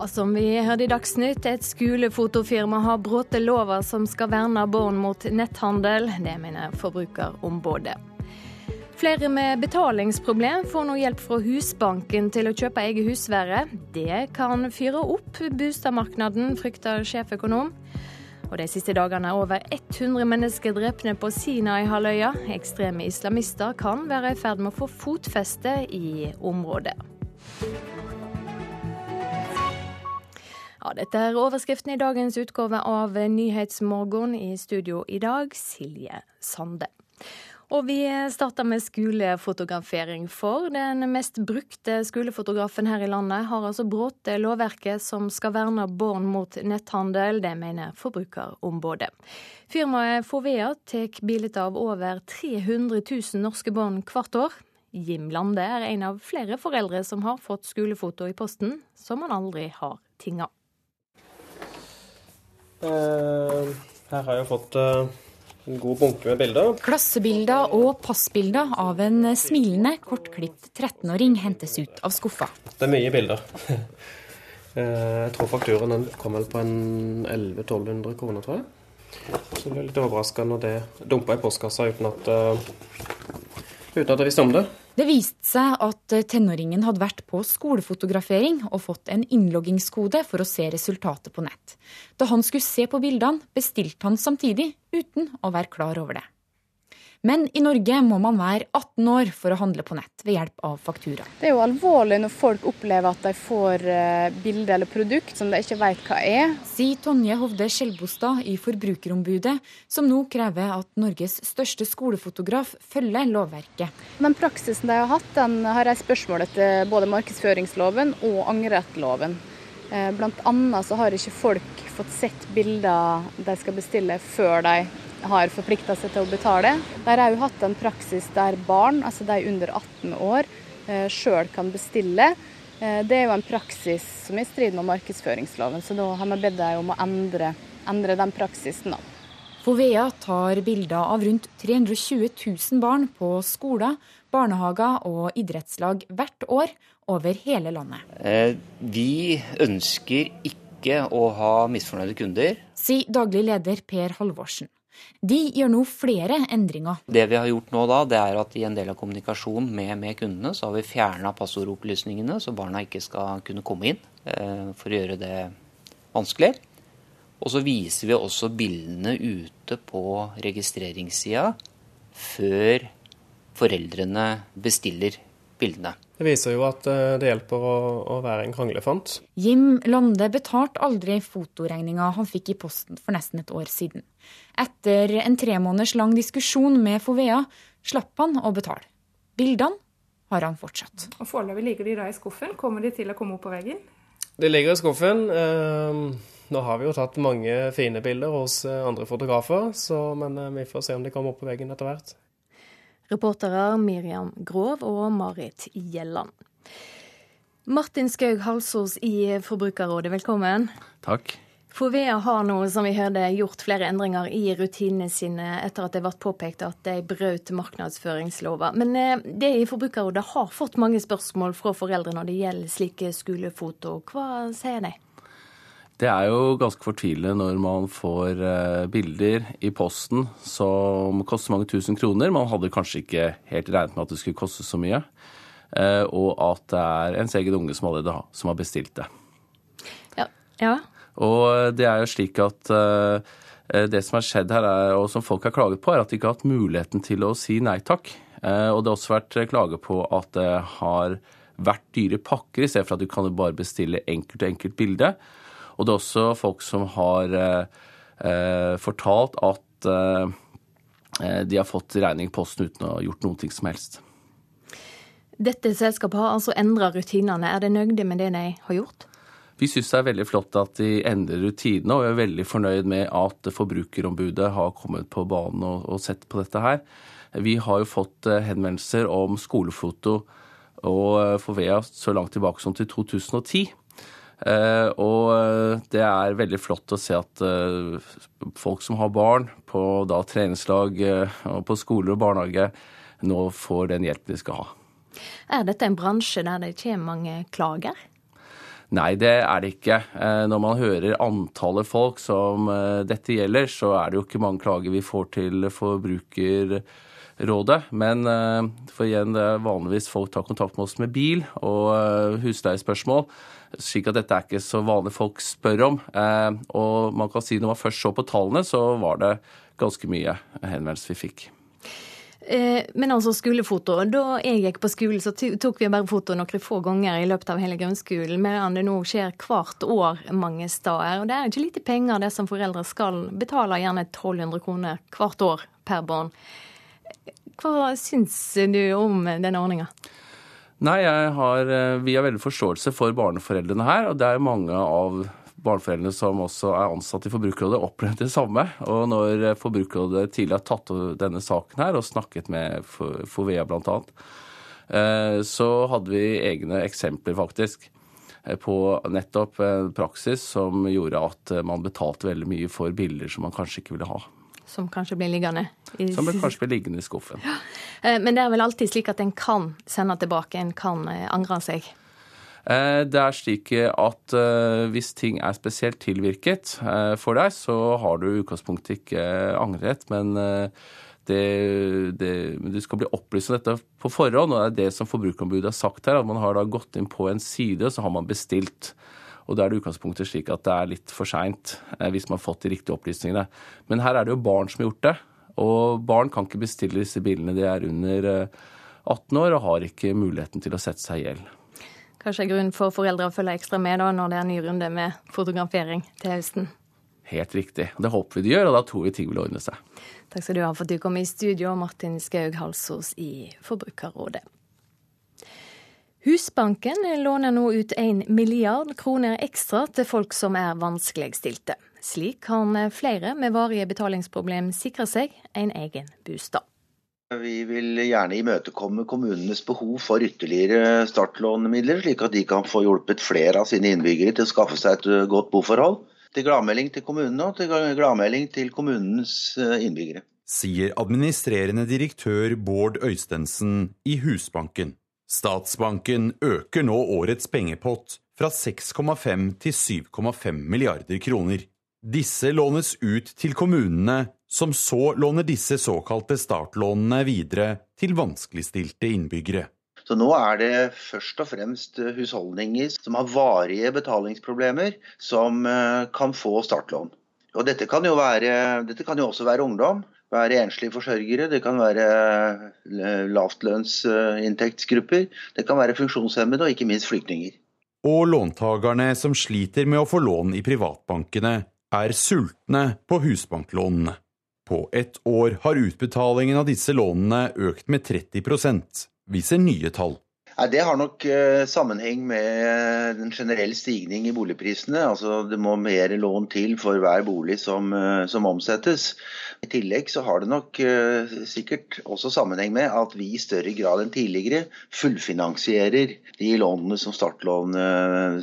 Og som vi hørte i Dagsnytt, et skolefotofirma har brutt lover som skal verne barn mot netthandel. Det mener Forbrukerombudet. Flere med betalingsproblem får nå hjelp fra Husbanken til å kjøpe eget husvære. Det kan fyre opp boligmarkedet, frykter sjeføkonom. Og De siste dagene er over 100 mennesker drepne på Sinai-halvøya. Ekstreme islamister kan være i ferd med å få fotfeste i området. Ja, dette er overskriften i dagens utgave av Nyhetsmorgen. I studio i dag, Silje Sande. Og vi starter med skolefotografering, for den mest brukte skolefotografen her i landet har altså brutt lovverket som skal verne barn mot netthandel. Det mener Forbrukerombudet. Firmaet Fovea tar bilder av over 300 000 norske barn hvert år. Jim Lande er en av flere foreldre som har fått skolefoto i posten som han aldri har tinga. Eh, her har jeg fått eh, en god bunke med bilder. Klassebilder og passbilder av en smilende, kortklipt 13-åring hentes ut av skuffa. Det er mye bilder. Eh, jeg tror fakturaen kom vel på en 1100-1200 kroner, tror jeg. Så det ble litt overraska når det dumpa i postkassa uten at, uten at jeg visste om det. Det viste seg at tenåringen hadde vært på skolefotografering og fått en innloggingskode for å se resultatet på nett. Da han skulle se på bildene, bestilte han samtidig, uten å være klar over det. Men i Norge må man være 18 år for å handle på nett ved hjelp av faktura. Det er jo alvorlig når folk opplever at de får eh, bilde eller produkt som de ikke vet hva er. Sier Tonje Hovde Skjelbostad i Forbrukerombudet, som nå krever at Norges største skolefotograf følger lovverket. Den praksisen de har hatt, den har reist spørsmål etter både markedsføringsloven og angrerettloven. Eh, blant annet så har ikke folk fått sett bilder de skal bestille før de har forplikta seg til å betale. Der har jo hatt en praksis der barn, altså de under 18 år, eh, sjøl kan bestille. Eh, det er jo en praksis som er i strid med markedsføringsloven, så da har vi bedt dem om å endre, endre den praksisen. da. Fovea tar bilder av rundt 320 000 barn på skoler, barnehager og idrettslag hvert år over hele landet. Eh, vi ønsker ikke å ha misfornøyde kunder. Sier daglig leder Per Halvorsen. De gjør nå flere endringer. Det vi har gjort nå da, det er at i en del av kommunikasjonen med, med kundene, så har vi fjerna passordopplysningene, så barna ikke skal kunne komme inn eh, for å gjøre det vanskelig. Og så viser vi også bildene ute på registreringssida før foreldrene bestiller bildene. Det viser jo at eh, det hjelper å, å være en kranglefant. Jim Lande betalte aldri fotoregninga han fikk i posten for nesten et år siden. Etter en tre måneders lang diskusjon med Fovea slapp han å betale. Bildene har han fortsatt. Og Foreløpig ligger de da i skuffen. Kommer de til å komme opp på veggen? De ligger i skuffen. Ehm, nå har vi jo tatt mange fine bilder hos eh, andre fotografer, så, men eh, vi får se om de kommer opp på veggen etter hvert. Reportere Miriam Grov og Marit Gjelland. Martin Skaug Halsås i Forbrukerrådet, velkommen. Takk. Fovea har nå, som vi hørte, gjort flere endringer i rutinene sine etter at det ble påpekt at de brøt markedsføringslova. Men eh, det i Forbrukerrådet har fått mange spørsmål fra foreldre når det gjelder slike skolefoto. Hva sier de? Det er jo ganske fortvilende når man får eh, bilder i posten som koster mange tusen kroner. Man hadde kanskje ikke helt regnet med at det skulle koste så mye. Eh, og at det er ens egen unge som allerede har, som har bestilt det. Ja. ja. Og det er jo slik at eh, det som har skjedd her, er, og som folk har klaget på, er at de ikke har hatt muligheten til å si nei takk. Og det har også vært klage på at det har vært dyre pakker, i stedet for at du kan bare bestille enkelt og enkelt bilde. Og det er også folk som har eh, eh, fortalt at eh, de har fått regning i posten uten å ha gjort noe som helst. Dette selskapet har altså endra rutinene. Er de nøyde med det de har gjort? Vi syns det er veldig flott at de endrer rutinene, og vi er veldig fornøyd med at Forbrukerombudet har kommet på banen og, og sett på dette her. Vi har jo fått henvendelser om skolefoto og Fovea så langt tilbake som til 2010. Eh, og eh, det er veldig flott å se at eh, folk som har barn på da, treningslag og på skoler og barnehage, nå får den hjelpen de skal ha. Er dette en bransje der det kommer mange klager? Nei, det er det ikke. Når man hører antallet folk som dette gjelder, så er det jo ikke mange klager vi får til Forbrukerrådet. Men for igjen, det er vanligvis folk tar kontakt med oss med bil og husleiespørsmål. Slik at dette er ikke så vanlig folk spør om. Og man kan si når man først så på tallene, så var det ganske mye henvendelser vi fikk. Eh, men altså skolefoto. Da jeg gikk på skolen, så tok vi bare foto noen få ganger i løpet av hele grunnskolen, medan det nå skjer hvert år mange steder. Og det er ikke lite penger det som foreldre skal betale, gjerne 1200 kroner hvert år per barn. Hva syns du om denne ordninga? Nei, har, eh, Vi har veldig forståelse for barneforeldrene her. Og det er mange av barneforeldrene som også er ansatt i Forbrukerrådet, opplevd det samme. Og når Forbrukerrådet tidligere har tatt denne saken her og snakket med Fovea bl.a., eh, så hadde vi egne eksempler, faktisk, eh, på nettopp praksis som gjorde at man betalte veldig mye for bilder som man kanskje ikke ville ha. Som kanskje blir liggende i Som kanskje blir liggende i skuffen. Ja. Eh, men det er vel alltid slik at en kan sende tilbake, en kan angre seg? Eh, det er slik at eh, hvis ting er spesielt tilvirket eh, for deg, så har du i utgangspunktet ikke angrerett, men det, det, du skal bli opplyst om dette på forhånd, og det er det som Forbrukerombudet har sagt her. At man har da gått inn på en side, og så har man bestilt. Og da er det utgangspunktet slik at det er litt for seint hvis man har fått de riktige opplysningene. Men her er det jo barn som har gjort det. Og barn kan ikke bestille disse bilene. De er under 18 år og har ikke muligheten til å sette seg i gjeld. Kanskje er grunn for foreldre å følge ekstra med da, når det er ny runde med fotografering til høsten? Helt riktig. Det håper vi de gjør, og da tror vi ting vil ordne seg. Takk skal du ha for at du kom i studio, Martin Skaug Halsås i Forbrukerrådet. Husbanken låner nå ut 1 milliard kroner ekstra til folk som er vanskeligstilte. Slik kan flere med varige betalingsproblem sikre seg en egen bostad. Vi vil gjerne imøtekomme kommunenes behov for ytterligere startlånemidler, slik at de kan få hjulpet flere av sine innbyggere til å skaffe seg et eh, godt boforhold. Til gladmelding til kommunene og til gladmelding til kommunens eh, innbyggere. Sier administrerende direktør Bård Øystensen i Husbanken. Statsbanken øker nå årets pengepott fra 6,5 til 7,5 milliarder kroner. Disse lånes ut til kommunene som så låner disse såkalte startlånene videre til vanskeligstilte innbyggere. Så nå er det først og fremst husholdninger som har varige betalingsproblemer, som eh, kan få startlån. Og dette kan være, dette kan jo også være ungdom, være enslige forsørgere, det kan være eh, lavtlønnsinntektsgrupper, det kan være funksjonshemmede og ikke minst flyktninger. Og låntakerne som sliter med å få lån i privatbankene, er sultne på husbanklånene. På ett år har utbetalingen av disse lånene økt med 30 viser nye tall. Det har nok eh, sammenheng med en generell stigning i boligprisene. Altså Det må mer lån til for hver bolig som, eh, som omsettes. I tillegg så har det nok eh, sikkert også sammenheng med at vi i større grad enn tidligere fullfinansierer de lånene som startlån,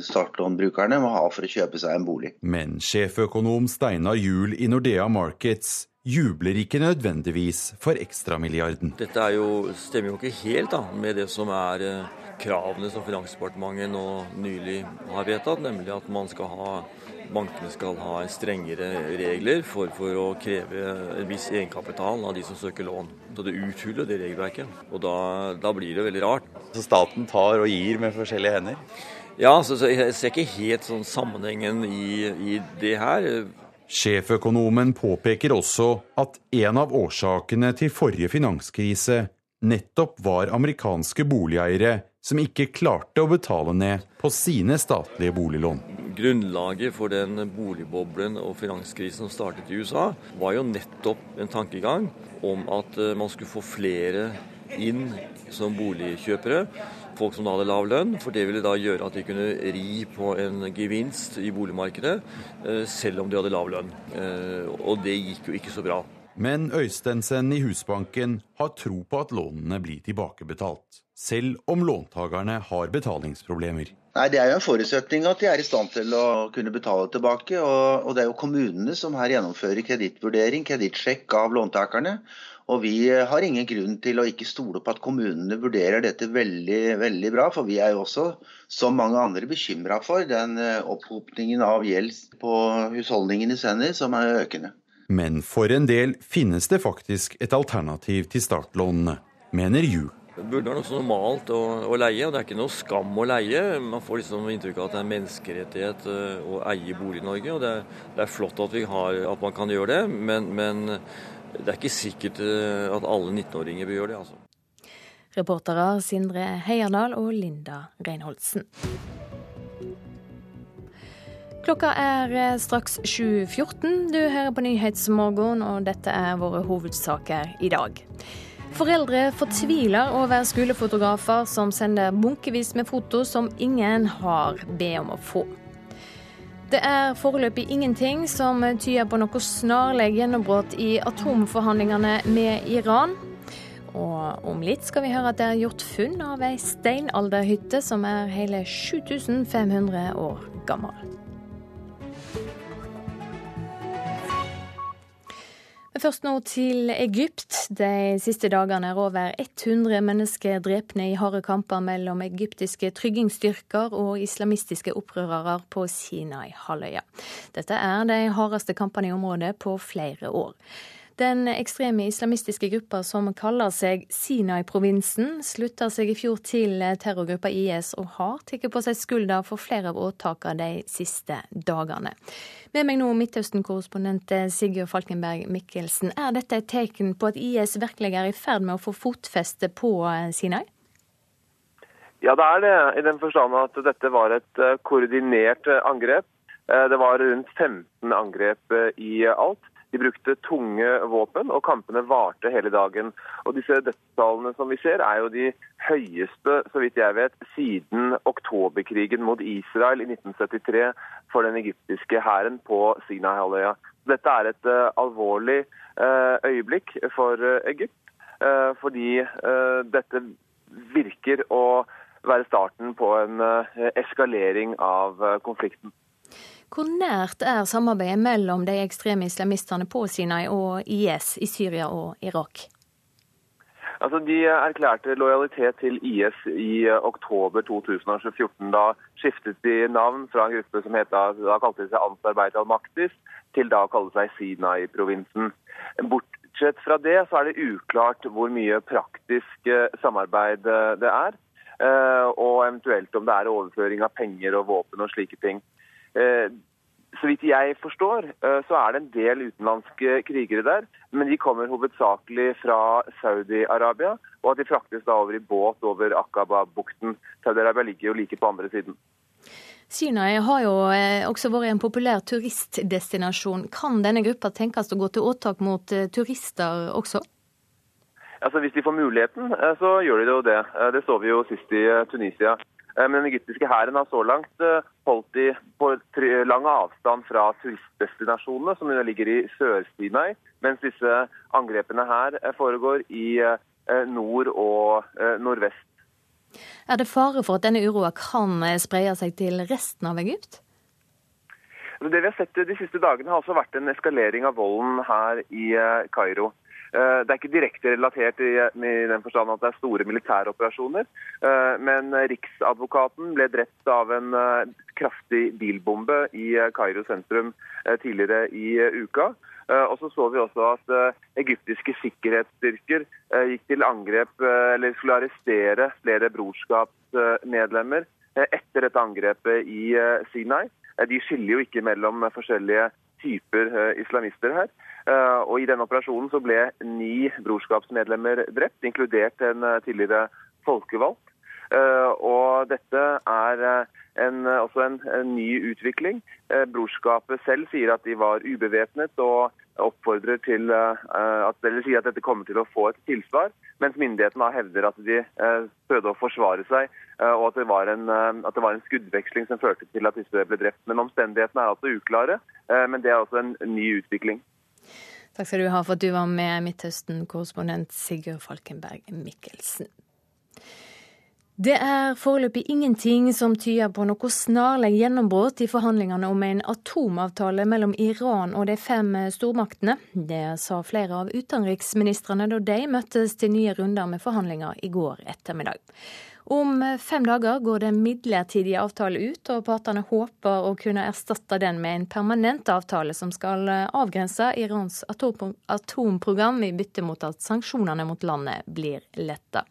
startlånbrukerne må ha for å kjøpe seg en bolig. Men sjeføkonom Steinar Juel i Nordea Markets jubler ikke nødvendigvis for ekstramilliarden. Dette jo, stemmer jo ikke helt da, med det som er eh, kravene som Finansdepartementet nå nylig har vedtatt, nemlig at man skal ha bankene skal ha strengere regler for, for, å kreve en viss egenkapital av de som søker lån. Så det uthuler det regelverket. Og da, da, blir det veldig rart. Så staten tar og gir med forskjellige hender? Ja, så, så jeg ser ikke helt sånn sammenhengen i, i det her. Sjeføkonomen påpeker også at en av årsakene til forrige finanskrise nettopp var amerikanske boligeiere som ikke klarte å betale ned på sine statlige boliglån. Grunnlaget for den boligboblen og finanskrisen som startet i USA, var jo nettopp en tankegang om at eh, man skulle få flere inn som boligkjøpere folk som da hadde lav lønn, for det ville da gjøre at de kunne ri på en gevinst i boligmarkedet, eh, selv om de hadde lav lønn. Eh, og det gikk jo ikke så bra. Men Øystensen i Husbanken har tro på at lånene blir tilbakebetalt, selv om låntakerne har betalingsproblemer. Nei, Det er jo en forutsetning at de er i stand til å kunne betale tilbake. Og, og det er jo kommunene som her gjennomfører kredittvurdering, kredittsjekk av låntakerne. Og vi har ingen grunn til å ikke stole på at kommunene vurderer dette veldig, veldig bra. For vi er jo også, som mange andre, bekymra for den eh, opphopningen av gjeld på husholdningenes hender som er økende. Men for en del finnes det faktisk et alternativ til startlånene, mener Juel. Det burde være noe normalt å, å, leie, og det er ikke noe skam å leie. Man får liksom inntrykk av at det er en menneskerettighet eh, å eie bolig i Norge. og Det er, det er flott at, har, at, man kan gjøre det, men, men, det er ikke sikkert eh, at alle 19-åringer bør gjøre det. altså. Reportere Sindre Heierdal og Linda Reinholdsen. Klokka er eh, straks 7.14. Du hører på Nyhetsmorgen, og dette er våre hovedsaker i dag. Foreldre fortviler over skolefotografer som sender bunkevis med foto som ingen har bedt om å få. Det er foreløpig ingenting som tyder på noe snarlig gjennombrudd i atomforhandlingene med Iran. Og om litt skal vi høre at det er gjort funn av ei steinalderhytte som er hele 7500 år gammel. Først nå til Egypt. De siste dagene er over 100 mennesker drepne i harde kamper mellom egyptiske tryggingsstyrker og islamistiske opprørere på Sinai-halvøya. Dette er de hardeste kampene i området på flere år. Den ekstreme islamistiske gruppa som kaller seg Sinai-provinsen, slutta seg i fjor til terrorgruppa IS og har tatt på seg skylda for flere av åtakene de siste dagene. Med meg nå Midtøsten-korrespondent Sigurd Falkenberg Mikkelsen. Er dette et tegn på at IS virkelig er i ferd med å få fotfeste på Sinai? Ja, det er det, i den forstand at dette var et eh, koordinert eh, angrep. Eh, det var rundt 15 angrep i alt. De brukte tunge våpen, og kampene varte hele dagen. Og Disse dødstallene som vi ser, er jo de høyeste så vidt jeg vet, siden oktoberkrigen mot Israel i 1973 for den egyptiske hæren på Sinai-halvøya. Dette er et uh, alvorlig uh, øyeblikk for uh, Egypt, fordi dette virker å være starten på en eskalering av konflikten. Hvor nært er samarbeidet mellom de ekstreme islamistene på Sinai og IS i Syria og Irak? Altså, de erklærte lojalitet til IS i eh, oktober 2014. Da skiftet de navn fra en gruppe som het, da kalte de seg Ansarbeid al-Maktis, til da å kalle seg Sinai-provinsen. Bortsett fra det så er det uklart hvor mye praktisk eh, samarbeid eh, det er. Og eventuelt om det er overføring av penger og våpen og slike ting. Eh, så vidt jeg forstår, eh, så er det en del utenlandske krigere der. Men de kommer hovedsakelig fra Saudi-Arabia, og at de fraktes da over i båt over Akaba-bukten. Saudi-Arabia ligger jo like på andre siden. Sinai har jo eh, også vært en populær turistdestinasjon. Kan denne gruppa tenkes å gå til åtak mot turister også? Altså, Hvis de får muligheten, så gjør de jo det. Det så vi jo sist i Tunisia. Eh, men den egyptiske hæren har så langt eh, holdt de på lang avstand fra turistdestinasjonene, som ligger i Sør-Sinai, mens disse angrepene her eh, foregår i nord og nordvest. Er det fare for at denne uroa kan spreie seg til resten av Egypt? Det vi har sett de siste dagene har også vært en eskalering av volden her i Kairo. Eh, det er ikke direkte relatert i, den forstand at det er store militære operasjoner, men Riksadvokaten ble drept av en eh, kraftig bilbombe i Kairo sentrum tidligere i uka. Og så så vi også at egyptiske sikkerhetsstyrker gikk til angrep, eller skulle arrestere flere brorskapsmedlemmer etter dette angrepet i Sinai. De skiller jo ikke mellom forskjellige typer islamister her. Eh, og I denne operasjonen så ble ni brorskapsmedlemmer drept, inkludert en eh, tidligere folkevalgt. Eh, og dette er en, også en, en, ny utvikling. Brorskapet selv sier at de var ubevæpnet og oppfordrer til at, eller sier at dette kommer til å få et tilsvar, mens myndighetene hevder at de prøvde å forsvare seg, og at det, var en, det var en skuddveksling som førte til at disse ble drept. Men omstendighetene er altså uklare, men det er også en ny utvikling. Takk skal du ha for at du var med, Midtøsten-korrespondent Sigurd Falkenberg Mikkelsen. Det er foreløpig ingenting som tyder på noe snarlig gjennombrudd i forhandlingene om en atomavtale mellom Iran og de fem stormaktene. Det sa flere av utenriksministrene da de møttes til nye runder med forhandlinger i går ettermiddag. Om fem dager går den midlertidige avtale ut, og partene håper å kunne erstatte den med en permanent avtale som skal avgrense Irans atomprogram i bytte mot at sanksjonene mot landet blir letta.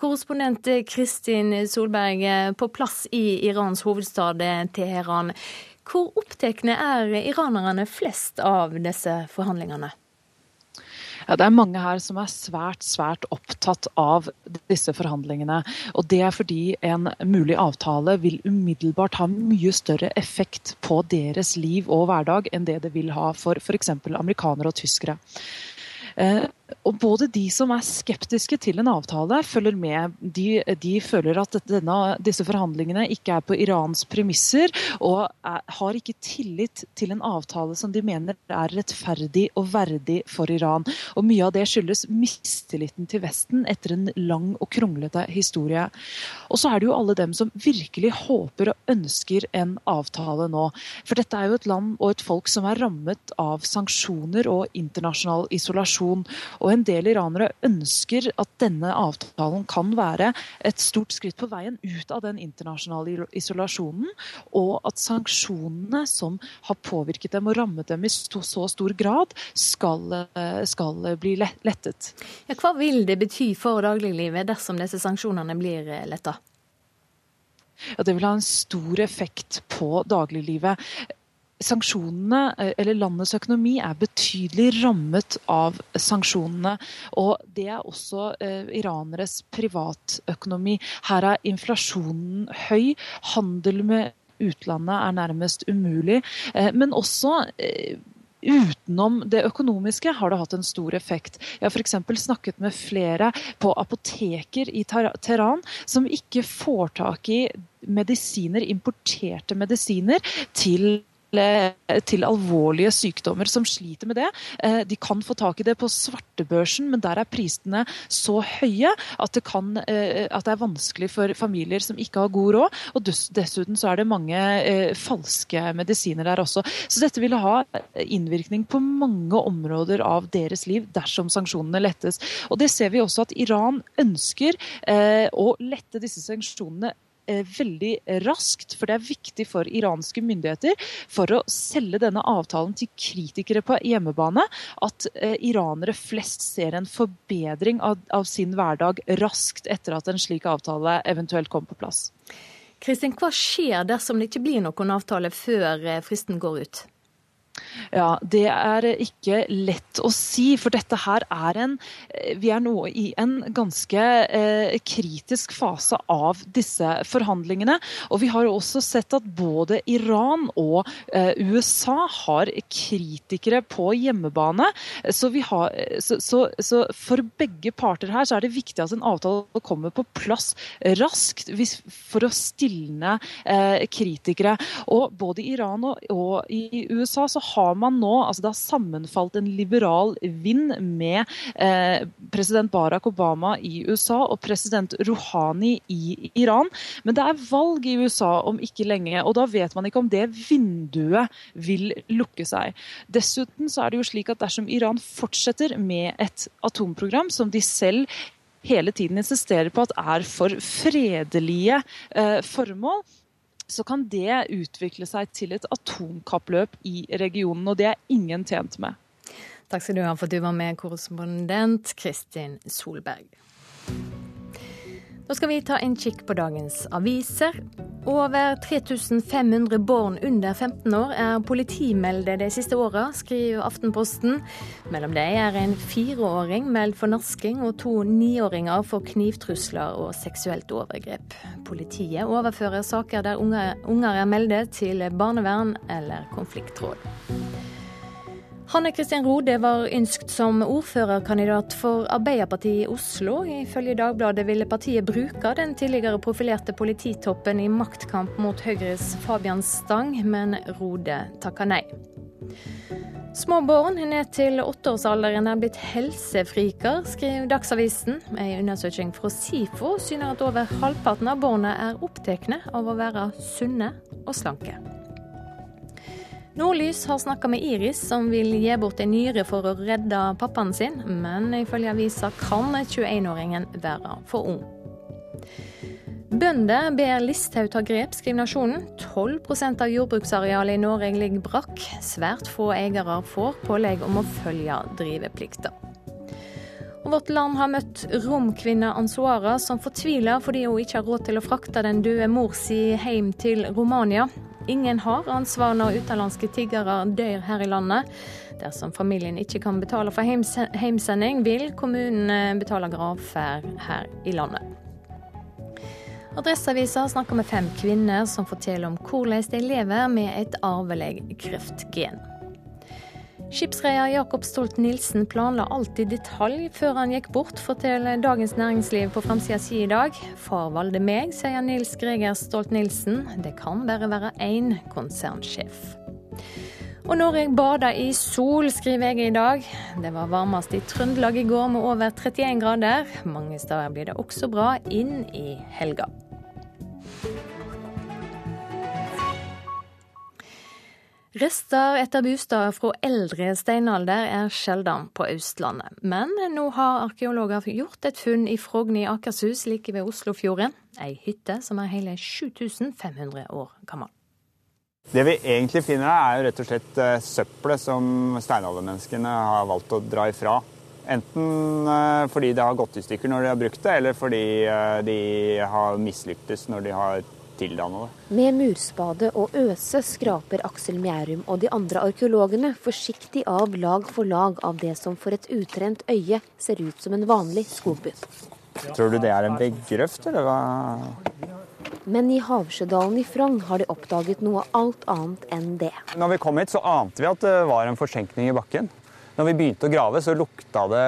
Korrespondent Kristin Solberg på plass i Irans hovedstad Teheran. Hvor opptatt er iranerne flest av disse forhandlingene? Ja, det er mange her som er svært svært opptatt av disse forhandlingene. Og Det er fordi en mulig avtale vil umiddelbart ha mye større effekt på deres liv og hverdag enn det det vil ha for f.eks. amerikanere og tyskere. Og både de som er skeptiske til en avtale, følger med. De, de føler at denne, disse forhandlingene ikke er på Irans premisser, og er, har ikke tillit til en avtale som de mener er rettferdig og verdig for Iran. Og Mye av det skyldes mistilliten til Vesten etter en lang og kronglete historie. Og så er det jo alle dem som virkelig håper og ønsker en avtale nå. For dette er jo et land og et folk som er rammet av sanksjoner og internasjonal isolasjon. Og en del iranere ønsker at denne avtalen kan være et stort skritt på veien ut av den internasjonale isolasjonen, og at sanksjonene som har påvirket dem og rammet dem i så stor grad, skal, eh, skal bli lettet. Ja, hva vil det bety for dagliglivet dersom disse sanksjonene blir eh, letta? Ja, det vil ha en stor effekt på dagliglivet sanksjonene, eh, eller landets økonomi, er betydelig rammet av sanksjonene. Og det er også eh, iraneres privatøkonomi. Her er inflasjonen høy. Handel med utlandet er nærmest umulig. Eh, men også eh, Utenom det økonomiske har det hatt en stor effekt. Jeg har f.eks. snakket med flere på apoteker i Teheran som ikke får tak i medisiner, importerte medisiner til til alvorlige sykdommer som sliter med det. Eh, de kan få tak i det på svartebørsen, men der er prisene så høye at det, kan, eh, at det er vanskelig for familier som ikke har god råd. Og dessuten så er det mange eh, falske medisiner der også. Så dette vil ha innvirkning på mange områder av deres liv dersom sanksjonene lettes. Og det ser vi også at Iran ønsker å lette disse sanksjonene veldig raskt, for det er viktig for iranske myndigheter for å selge denne avtalen til kritikere på hjemmebane, at eh, iranere flest ser en forbedring av, av sin hverdag raskt etter at en slik avtale eventuelt kom på plass. Kristin, hva skjer dersom det ikke blir noen avtale før eh, fristen går ut? Ja, Det er ikke lett å si, for dette her er en Vi er nå i en ganske eh, kritisk fase av disse forhandlingene. Og vi har også sett at både Iran og eh, USA har kritikere på hjemmebane. Så, har, så, så, så, for begge parter her så er det viktig at en avtale kommer på plass raskt for å stilne eh, kritikere. Og både i Iran og, og i USA så har man nå altså Det har sammenfalt en liberal vind med eh, president Barack Obama i USA og president Rouhani i Iran. Men det er valg i USA om ikke lenge, og da vet man ikke om det vinduet vil lukke seg. Dessuten så er det jo slik at dersom Iran fortsetter med et atomprogram som de selv hele tiden insisterer på at er for fredelige eh, formål, så kan det utvikle seg til et atomkappløp i regionen. Og det er ingen tjent med. Takk skal du ha for at du var med, korrespondent Kristin Solberg. Nå skal vi ta en kikk på dagens aviser. Over 3500 barn under 15 år er politimeldte de siste åra, skriver Aftenposten. Mellom dem er en fireåring meldt for nasking og to niåringer for knivtrusler og seksuelt overgrep. Politiet overfører saker der unger er meldt til barnevern eller konfliktråd. Hanne Kristin Rode var ønskt som ordførerkandidat for Arbeiderpartiet i Oslo. Ifølge Dagbladet ville partiet bruke den tidligere profilerte polititoppen i maktkamp mot Høyres Fabian Stang, men Rode takka nei. Små barn ned til åtteårsalderen er blitt helsefriker, skriver Dagsavisen. En undersøking fra SIFO syner at over halvparten av barna er opptatt av å være sunne og slanke. Nordlys har snakka med Iris, som vil gi bort en nyre for å redde pappaen sin, men ifølge avisa kan 21-åringen være for ung. Bønder ber Listhaug ta grep, skriver Nasjonen. 12% av jordbruksarealet i Norge ligger brakk. Svært få eiere får pålegg om å følge driveplikta. Vårt land har møtt romkvinna Ansuara, som fortviler fordi hun ikke har råd til å frakte den døde mor si hjem til Romania. Ingen har ansvar når utenlandske tiggere dør her i landet. Dersom familien ikke kan betale for heimsending, vil kommunen betale gravferd her i landet. Adresseavisa snakker med fem kvinner som forteller om hvordan de lever med et arvelig kreftgen. Skipsreder Jakob Stolt-Nielsen planla alt i detalj før han gikk bort, forteller Dagens Næringsliv på framsida si i dag. Far valgte meg, sier Nils Greger Stolt-Nielsen. Det kan bare være én konsernsjef. Og Norge bader i sol, skriver jeg i dag. Det var varmest i Trøndelag i går med over 31 grader. Mange steder blir det også bra inn i helga. Rester etter bosteder fra eldre steinalder er sjelden på Østlandet. Men nå har arkeologer gjort et funn i Frogn i Akershus like ved Oslofjorden. Ei hytte som er hele 7500 år gammel. Det vi egentlig finner, er jo rett og slett eh, søppelet som steinaldermenneskene har valgt å dra ifra. Enten eh, fordi det har gått i stykker når de har brukt det, eller fordi eh, de har mislyktes når de har tildanna. Med murspade og øse skraper Aksel Mjærum og de andre arkeologene forsiktig av lag for lag av det som for et utrent øye ser ut som en vanlig skogbunn. Tror du det er en veggrøft, eller hva? Men i Havsjødalen i Frogn har de oppdaget noe alt annet enn det. Når vi kom hit, så ante vi at det var en forsenkning i bakken. Når vi begynte å grave, så lukta det,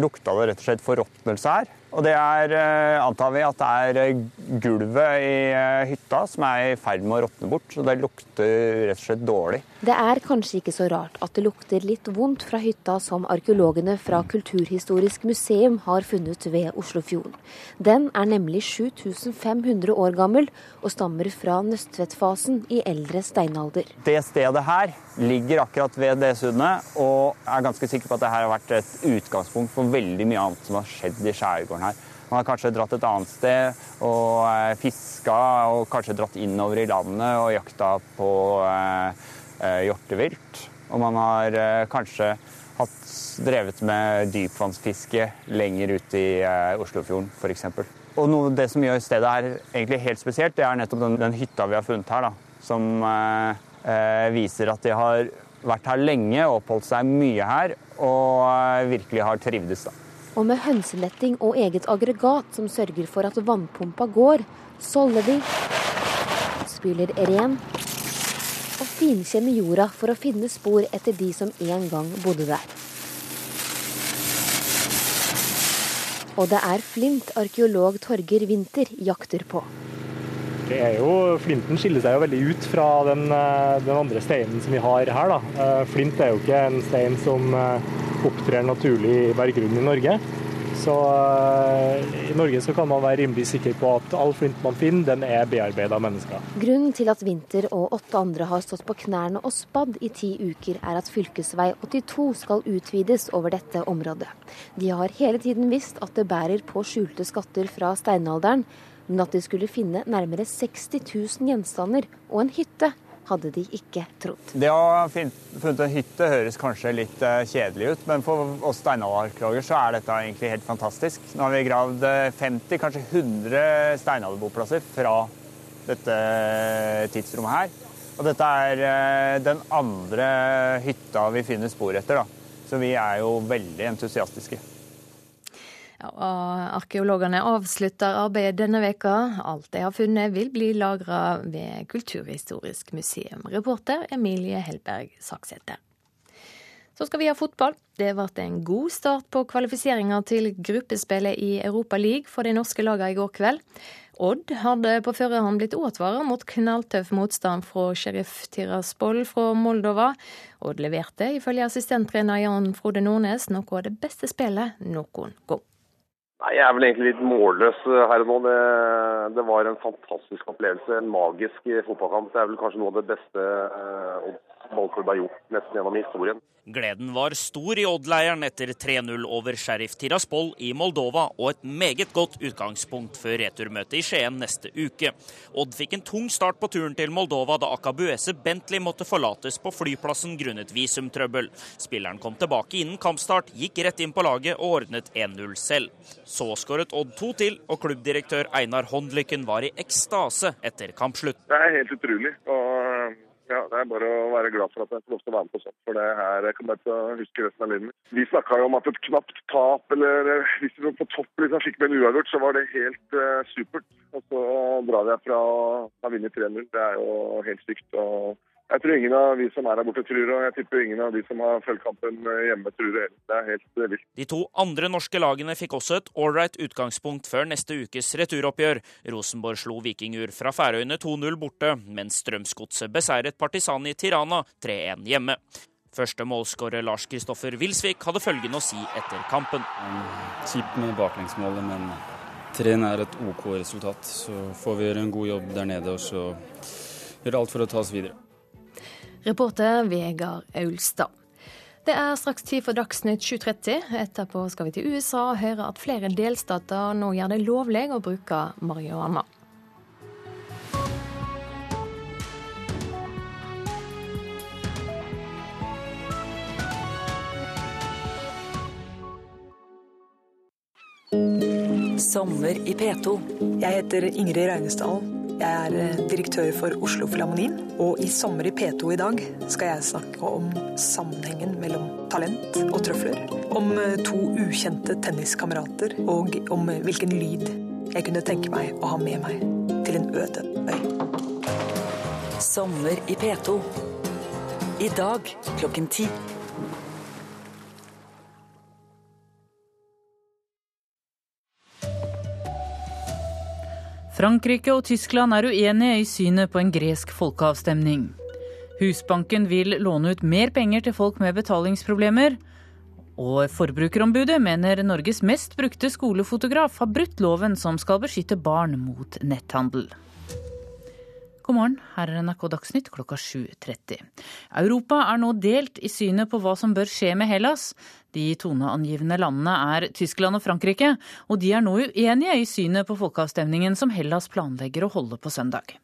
lukta det rett og slett forråtnelse her. Og det er, eh, antar vi, at det er eh, gulvet i eh, hytta som er i ferd med å råtne bort. Så det lukter rett og slett dårlig. Det er kanskje ikke så rart at det lukter litt vondt fra hytta som arkeologene fra Kulturhistorisk museum har funnet ved Oslofjorden. Den er nemlig 7500 år gammel og stammer fra Nøsttvettfasen i eldre steinalder. Det stedet her ligger akkurat ved det sundet, og jeg er ganske sikker på at dette har vært et utgangspunkt for veldig mye annet som har skjedd i skjærgården her. Man har kanskje dratt et annet sted og eh, fiska, og kanskje dratt innover i landet og jakta på eh, eh, hjortevilt. Og man har kanskje hatt, drevet med dypvannsfiske lenger ut i eh, Oslofjorden f.eks. Og noe, det som gjør stedet her egentlig helt spesielt, det er nettopp den, den hytta vi har funnet her. Da, som eh, viser at de har vært her lenge, og oppholdt seg mye her og virkelig har trivdes. da. Og med hønseletting og eget aggregat som sørger for at vannpumpa går, solder de, spyler ren og finkjemmer jorda for å finne spor etter de som en gang bodde der. Og det er flint arkeolog Torger Winther jakter på. Det er jo, Flinten skiller seg jo veldig ut fra den, eh, den, andre steinen som vi har her. Da. Eh, flint er jo ikke en stein som eh, opptrer naturlig i berggrunnen i Norge. Så i Norge så kan man være rimelig sikker på at all flint man finner, den er bearbeida av mennesker. Grunnen til at Winter og åtte andre har stått på knærne og spadd i ti uker, er at fylkesvei 82 skal utvides over dette området. De har hele tiden visst at det bærer på skjulte skatter fra steinalderen, men at de skulle finne nærmere 60 000 gjenstander og en hytte, hadde de ikke trodd. Det å ha funnet en hytte høres kanskje litt eh, kjedelig ut, men for oss steinalderarkeologer så er dette egentlig helt fantastisk. Nå har vi gravd 50, kanskje 100 steinalderboplasser fra dette tidsrommet her. Og dette er eh, den andre hytta vi finner spor etter, da. Så vi er jo veldig entusiastiske. Arkeologene avslutter arbeidet denne veka. Alt de har funnet vil bli lagra ved Kulturhistorisk museum. Reporter Emilie Helberg Saksæter. Så skal vi ha fotball. Det ble en god start på kvalifiseringa til gruppespillet i Europa League for de norske lagene i går kveld. Odd hadde på førerhånd blitt advart mot knalltøff motstand fra Sheriff Tiraspol fra Moldova. Odd leverte, ifølge assistenttrener Jan Frode Nordnes, noe av det beste spillet noen gang. Nei, Jeg er vel egentlig litt målløs her og nå. Det, det, var en fantastisk opplevelse. En magisk fotballkamp. Det er vel kanskje noe av det beste Odds ballklubb har gjort nesten gjennom historien. Gleden var stor i Odd-leiren etter 3-0 over Sheriff Tiraspol i Moldova, og et meget godt utgangspunkt før returmøtet i Skien neste uke. Odd fikk en tung start på turen til Moldova da Akabuese Bentley måtte forlates på flyplassen grunnet visumtrøbbel. Spilleren kom tilbake innen kampstart, gikk rett inn på laget og ordnet 1-0 selv. Så skåret Odd to til, og klubbdirektør Einar Håndlykken var i ekstase etter kampslutt. Det er helt utrolig. og ja, Det er bare å være glad for at jeg får lov til å være med på sånt. For det her jeg kommer jeg til å huske resten av livet. Vi snakka jo om at et knapt tap, eller eh, hvis vi på topp liksom, fikk med en uavgjort, så var det helt uh, supert. Og så drar vi herfra og har vunnet 3-0. Det er jo helt sykt. og jeg tror ingen av vi som er her borte tror og jeg tipper ingen av de som har fulgt kampen hjemme tror det. Det er helt eh, vilt. De to andre norske lagene fikk også et ålreit utgangspunkt før neste ukes returoppgjør. Rosenborg slo Vikingur fra Færøyene 2-0 borte, mens Strømsgodset beseiret Partisan i Tirana 3-1 hjemme. Første målskårer Lars Kristoffer Wilsvik hadde følgende å si etter kampen. Kjipt med baklengsmålet, men 3-1 er et OK resultat. Så får vi gjøre en god jobb der nede og så gjøre alt for å ta oss videre. Reporter Vegard Aulstad. Det er straks tid for Dagsnytt 7.30. Etterpå skal vi til USA og høre at flere delstater nå gjør det lovlig å bruke marihuana. Sommer i P2. Jeg heter Ingrid Reinesdalen. Jeg er eh, direktør for Oslo Filharmonien, og i Sommer i P2 i dag skal jeg snakke om sammenhengen mellom talent og trøfler. Om eh, to ukjente tenniskamerater, og om eh, hvilken lyd jeg kunne tenke meg å ha med meg til en øde øy. Sommer i P2. I dag klokken ti. Frankrike og Tyskland er uenige i synet på en gresk folkeavstemning. Husbanken vil låne ut mer penger til folk med betalingsproblemer. Og Forbrukerombudet mener Norges mest brukte skolefotograf har brutt loven som skal beskytte barn mot netthandel. God morgen, her er NRK Dagsnytt klokka 7.30. Europa er nå delt i synet på hva som bør skje med Hellas. De toneangivende landene er Tyskland og Frankrike, og de er nå uenige i synet på folkeavstemningen som Hellas planlegger å holde på søndag.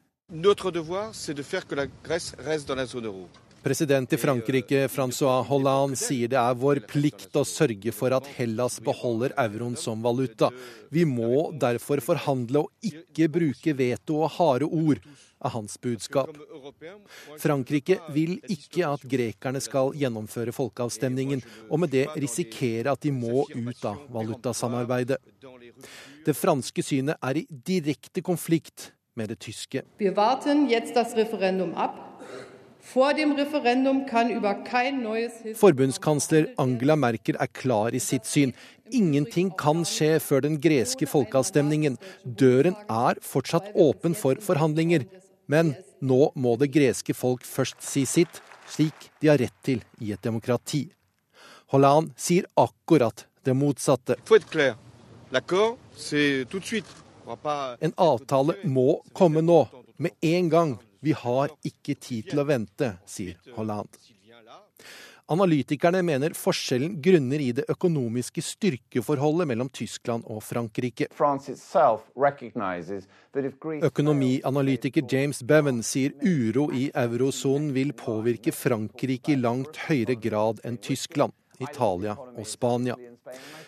President i Frankrike Francois Hollande sier det er vår plikt å sørge for at Hellas beholder euroen som valuta. Vi må derfor forhandle og ikke bruke veto og harde ord er hans budskap. Frankrike vil ikke at grekerne skal gjennomføre folkeavstemningen, og med det risikere at de må ut av valutasamarbeidet. Det franske synet er i direkte konflikt med det tyske. Vi warten jetzt das Referendum ab. Forbundskansler Angela Merkel er klar i sitt syn. Ingenting kan skje før den greske folkeavstemningen. Døren er fortsatt åpen for forhandlinger. Men nå må det greske folk først si sitt, slik de har rett til i et demokrati. Hollande sier akkurat det motsatte. En avtale må komme nå, med en gang. Vi har ikke tid til å vente, sier Hollande. Analytikerne mener forskjellen grunner i det økonomiske styrkeforholdet mellom Tyskland og Frankrike. Økonomianalytiker James Bevan sier uro i eurosonen vil påvirke Frankrike i langt høyere grad enn Tyskland, Italia og Spania.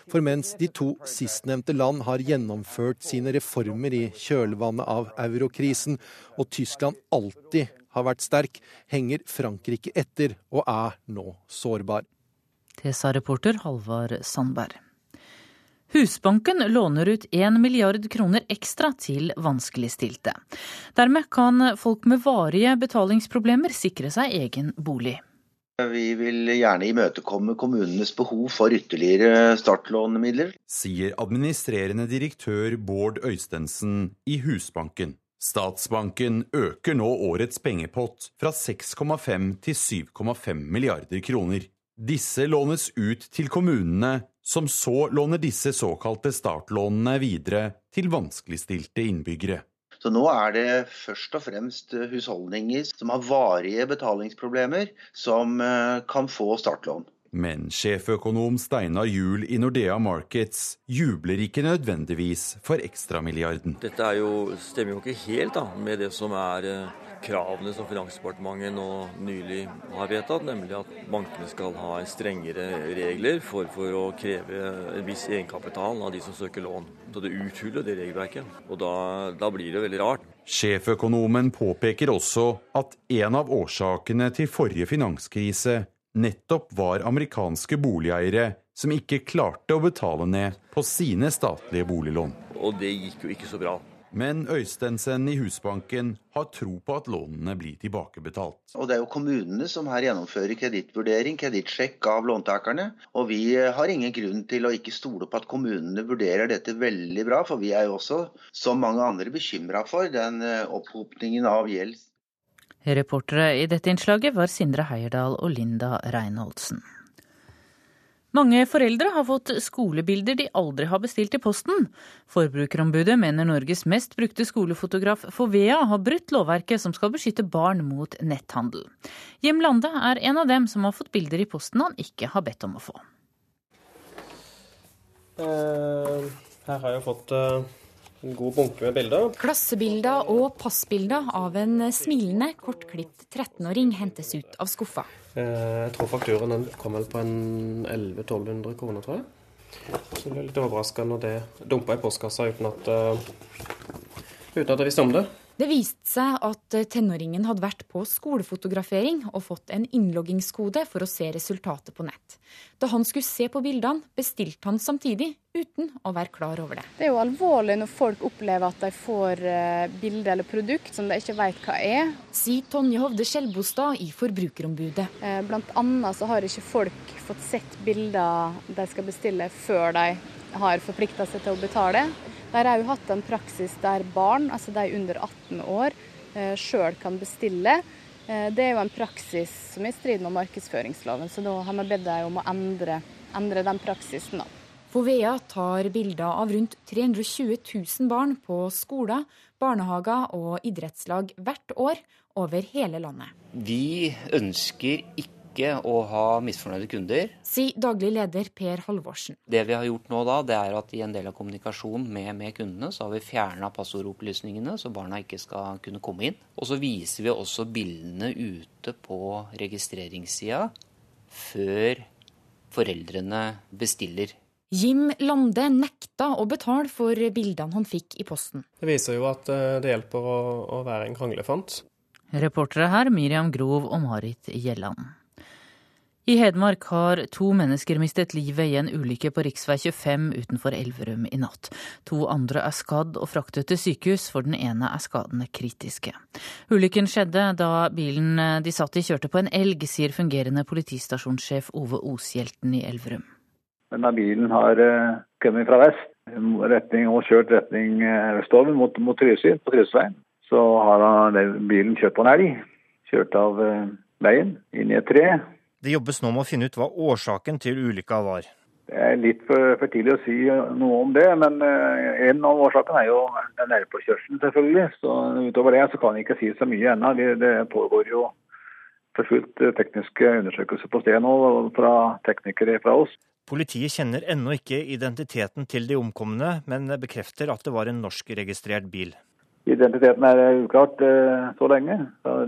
For mens de to sistnevnte land har gjennomført sine reformer i kjølvannet av eurokrisen, og Tyskland alltid har vært sterk, henger Frankrike etter og er nå sårbar. Det sa reporter Halvard Sandberg. Husbanken låner ut 1 milliard kroner ekstra til vanskeligstilte. Dermed kan folk med varige betalingsproblemer sikre seg egen bolig. Vi vil gjerne imøtekomme kommunenes behov for ytterligere startlånemidler. Sier administrerende direktør Bård Øystensen i Husbanken. Statsbanken øker nå årets pengepott fra 6,5 til 7,5 milliarder kroner. Disse lånes ut til kommunene, som så låner disse såkalte startlånene videre til vanskeligstilte innbyggere. Så nå er det først og fremst husholdninger som har varige betalingsproblemer, som eh, kan få startlån. Men sjeføkonom Steinar Juel i Nordea Markets jubler ikke nødvendigvis for ekstramilliarden. Dette jo, stemmer jo ikke helt da, med det som er eh, kravene som Finansdepartementet nå nylig har vedtatt, nemlig at bankene skal ha strengere regler for, for å kreve en viss egenkapital av de som søker lån. Så det uthuler det regelverket. Og da, da blir det veldig rart. Sjeføkonomen påpeker også at en av årsakene til forrige finanskrise nettopp var amerikanske boligeiere som ikke klarte å betale ned på sine statlige boliglån. Og det gikk jo ikke så bra. Men Øystensen i Husbanken har tro på at lånene blir tilbakebetalt. Og Det er jo kommunene som her gjennomfører kredittvurdering, kredittsjekk av låntakerne. Og vi har ingen grunn til å ikke stole på at kommunene vurderer dette veldig bra. For vi er jo også, som mange andre, bekymra for den eh, opphopningen av gjeld. Reportere i dette innslaget var Sindre Heierdal og Linda Reinholdsen. Mange foreldre har fått skolebilder de aldri har bestilt i posten. Forbrukerombudet mener Norges mest brukte skolefotograf Fovea har brutt lovverket som skal beskytte barn mot netthandel. Jim Lande er en av dem som har fått bilder i posten han ikke har bedt om å få. Uh, her har jeg fått uh, en god bunke med bilder. Klassebilder og passbilder av en smilende, kortklipt 13-åring hentes ut av skuffa. Eh, jeg tror fakturaen den kom vel på en 1100-1200 kroner, tror jeg. Så det ble litt overraska når det dumpa i postkassa uten at, uh, uten at jeg visste om det. Det viste seg at tenåringen hadde vært på skolefotografering og fått en innloggingskode for å se resultatet på nett. Da han skulle se på bildene, bestilte han samtidig, uten å være klar over det. Det er jo alvorlig når folk opplever at de får eh, bilde eller produkt som de ikke vet hva er. Sier Tonje Hovde Skjelbostad i Forbrukerombudet. Eh, blant annet så har ikke folk fått sett bilder de skal bestille før de har forplikta seg til å betale. Der har jo hatt en praksis der barn, altså de under 18 år, eh, sjøl kan bestille. Eh, det er jo en praksis som er i strid med markedsføringsloven, så da har vi bedt dem om å endre, endre den praksisen. da. Fovea tar bilder av rundt 320 000 barn på skoler, barnehager og idrettslag hvert år over hele landet. Vi ønsker ikke ikke å ha misfornøyde kunder. Sier daglig leder Per Halvorsen. Det vi har gjort nå da, det er at i en del av kommunikasjonen med, med kundene, så har vi fjerna passordopplysningene, så barna ikke skal kunne komme inn. Og så viser vi også bildene ute på registreringssida før foreldrene bestiller. Jim Lande nekta å betale for bildene han fikk i posten. Det viser jo at eh, det hjelper å, å være en kranglefant. Reportere her Miriam Grov og Marit Gjelland. I Hedmark har to mennesker mistet livet i en ulykke på rv. 25 utenfor Elverum i natt. To andre er skadd og fraktet til sykehus, for den ene er skadene kritiske. Ulykken skjedde da bilen de satt i kjørte på en elg, sier fungerende politistasjonssjef Ove Oshjelten i Elverum. Denne bilen har eh, kommet fra vest retning, og kjørt retning eh, østover mot, mot Trysil, på Trysveien. Så har bilen kjørt på en elg. Kjørt av eh, veien inn i et tre. Det jobbes nå med å finne ut hva årsaken til ulykka var. Det er litt for, for, tidlig å si noe om det, men uh, en av årsakene er jo den nærpåkjørselen, selvfølgelig. Så Utover det så kan jeg ikke si så mye ennå. Det, det, pågår jo for fullt eh, tekniske undersøkelser på stedet nå fra teknikere fra oss. Politiet kjenner ennå ikke identiteten til de omkomne, men bekrefter at det var en norskregistrert bil. Identiteten er uklart eh, så lenge.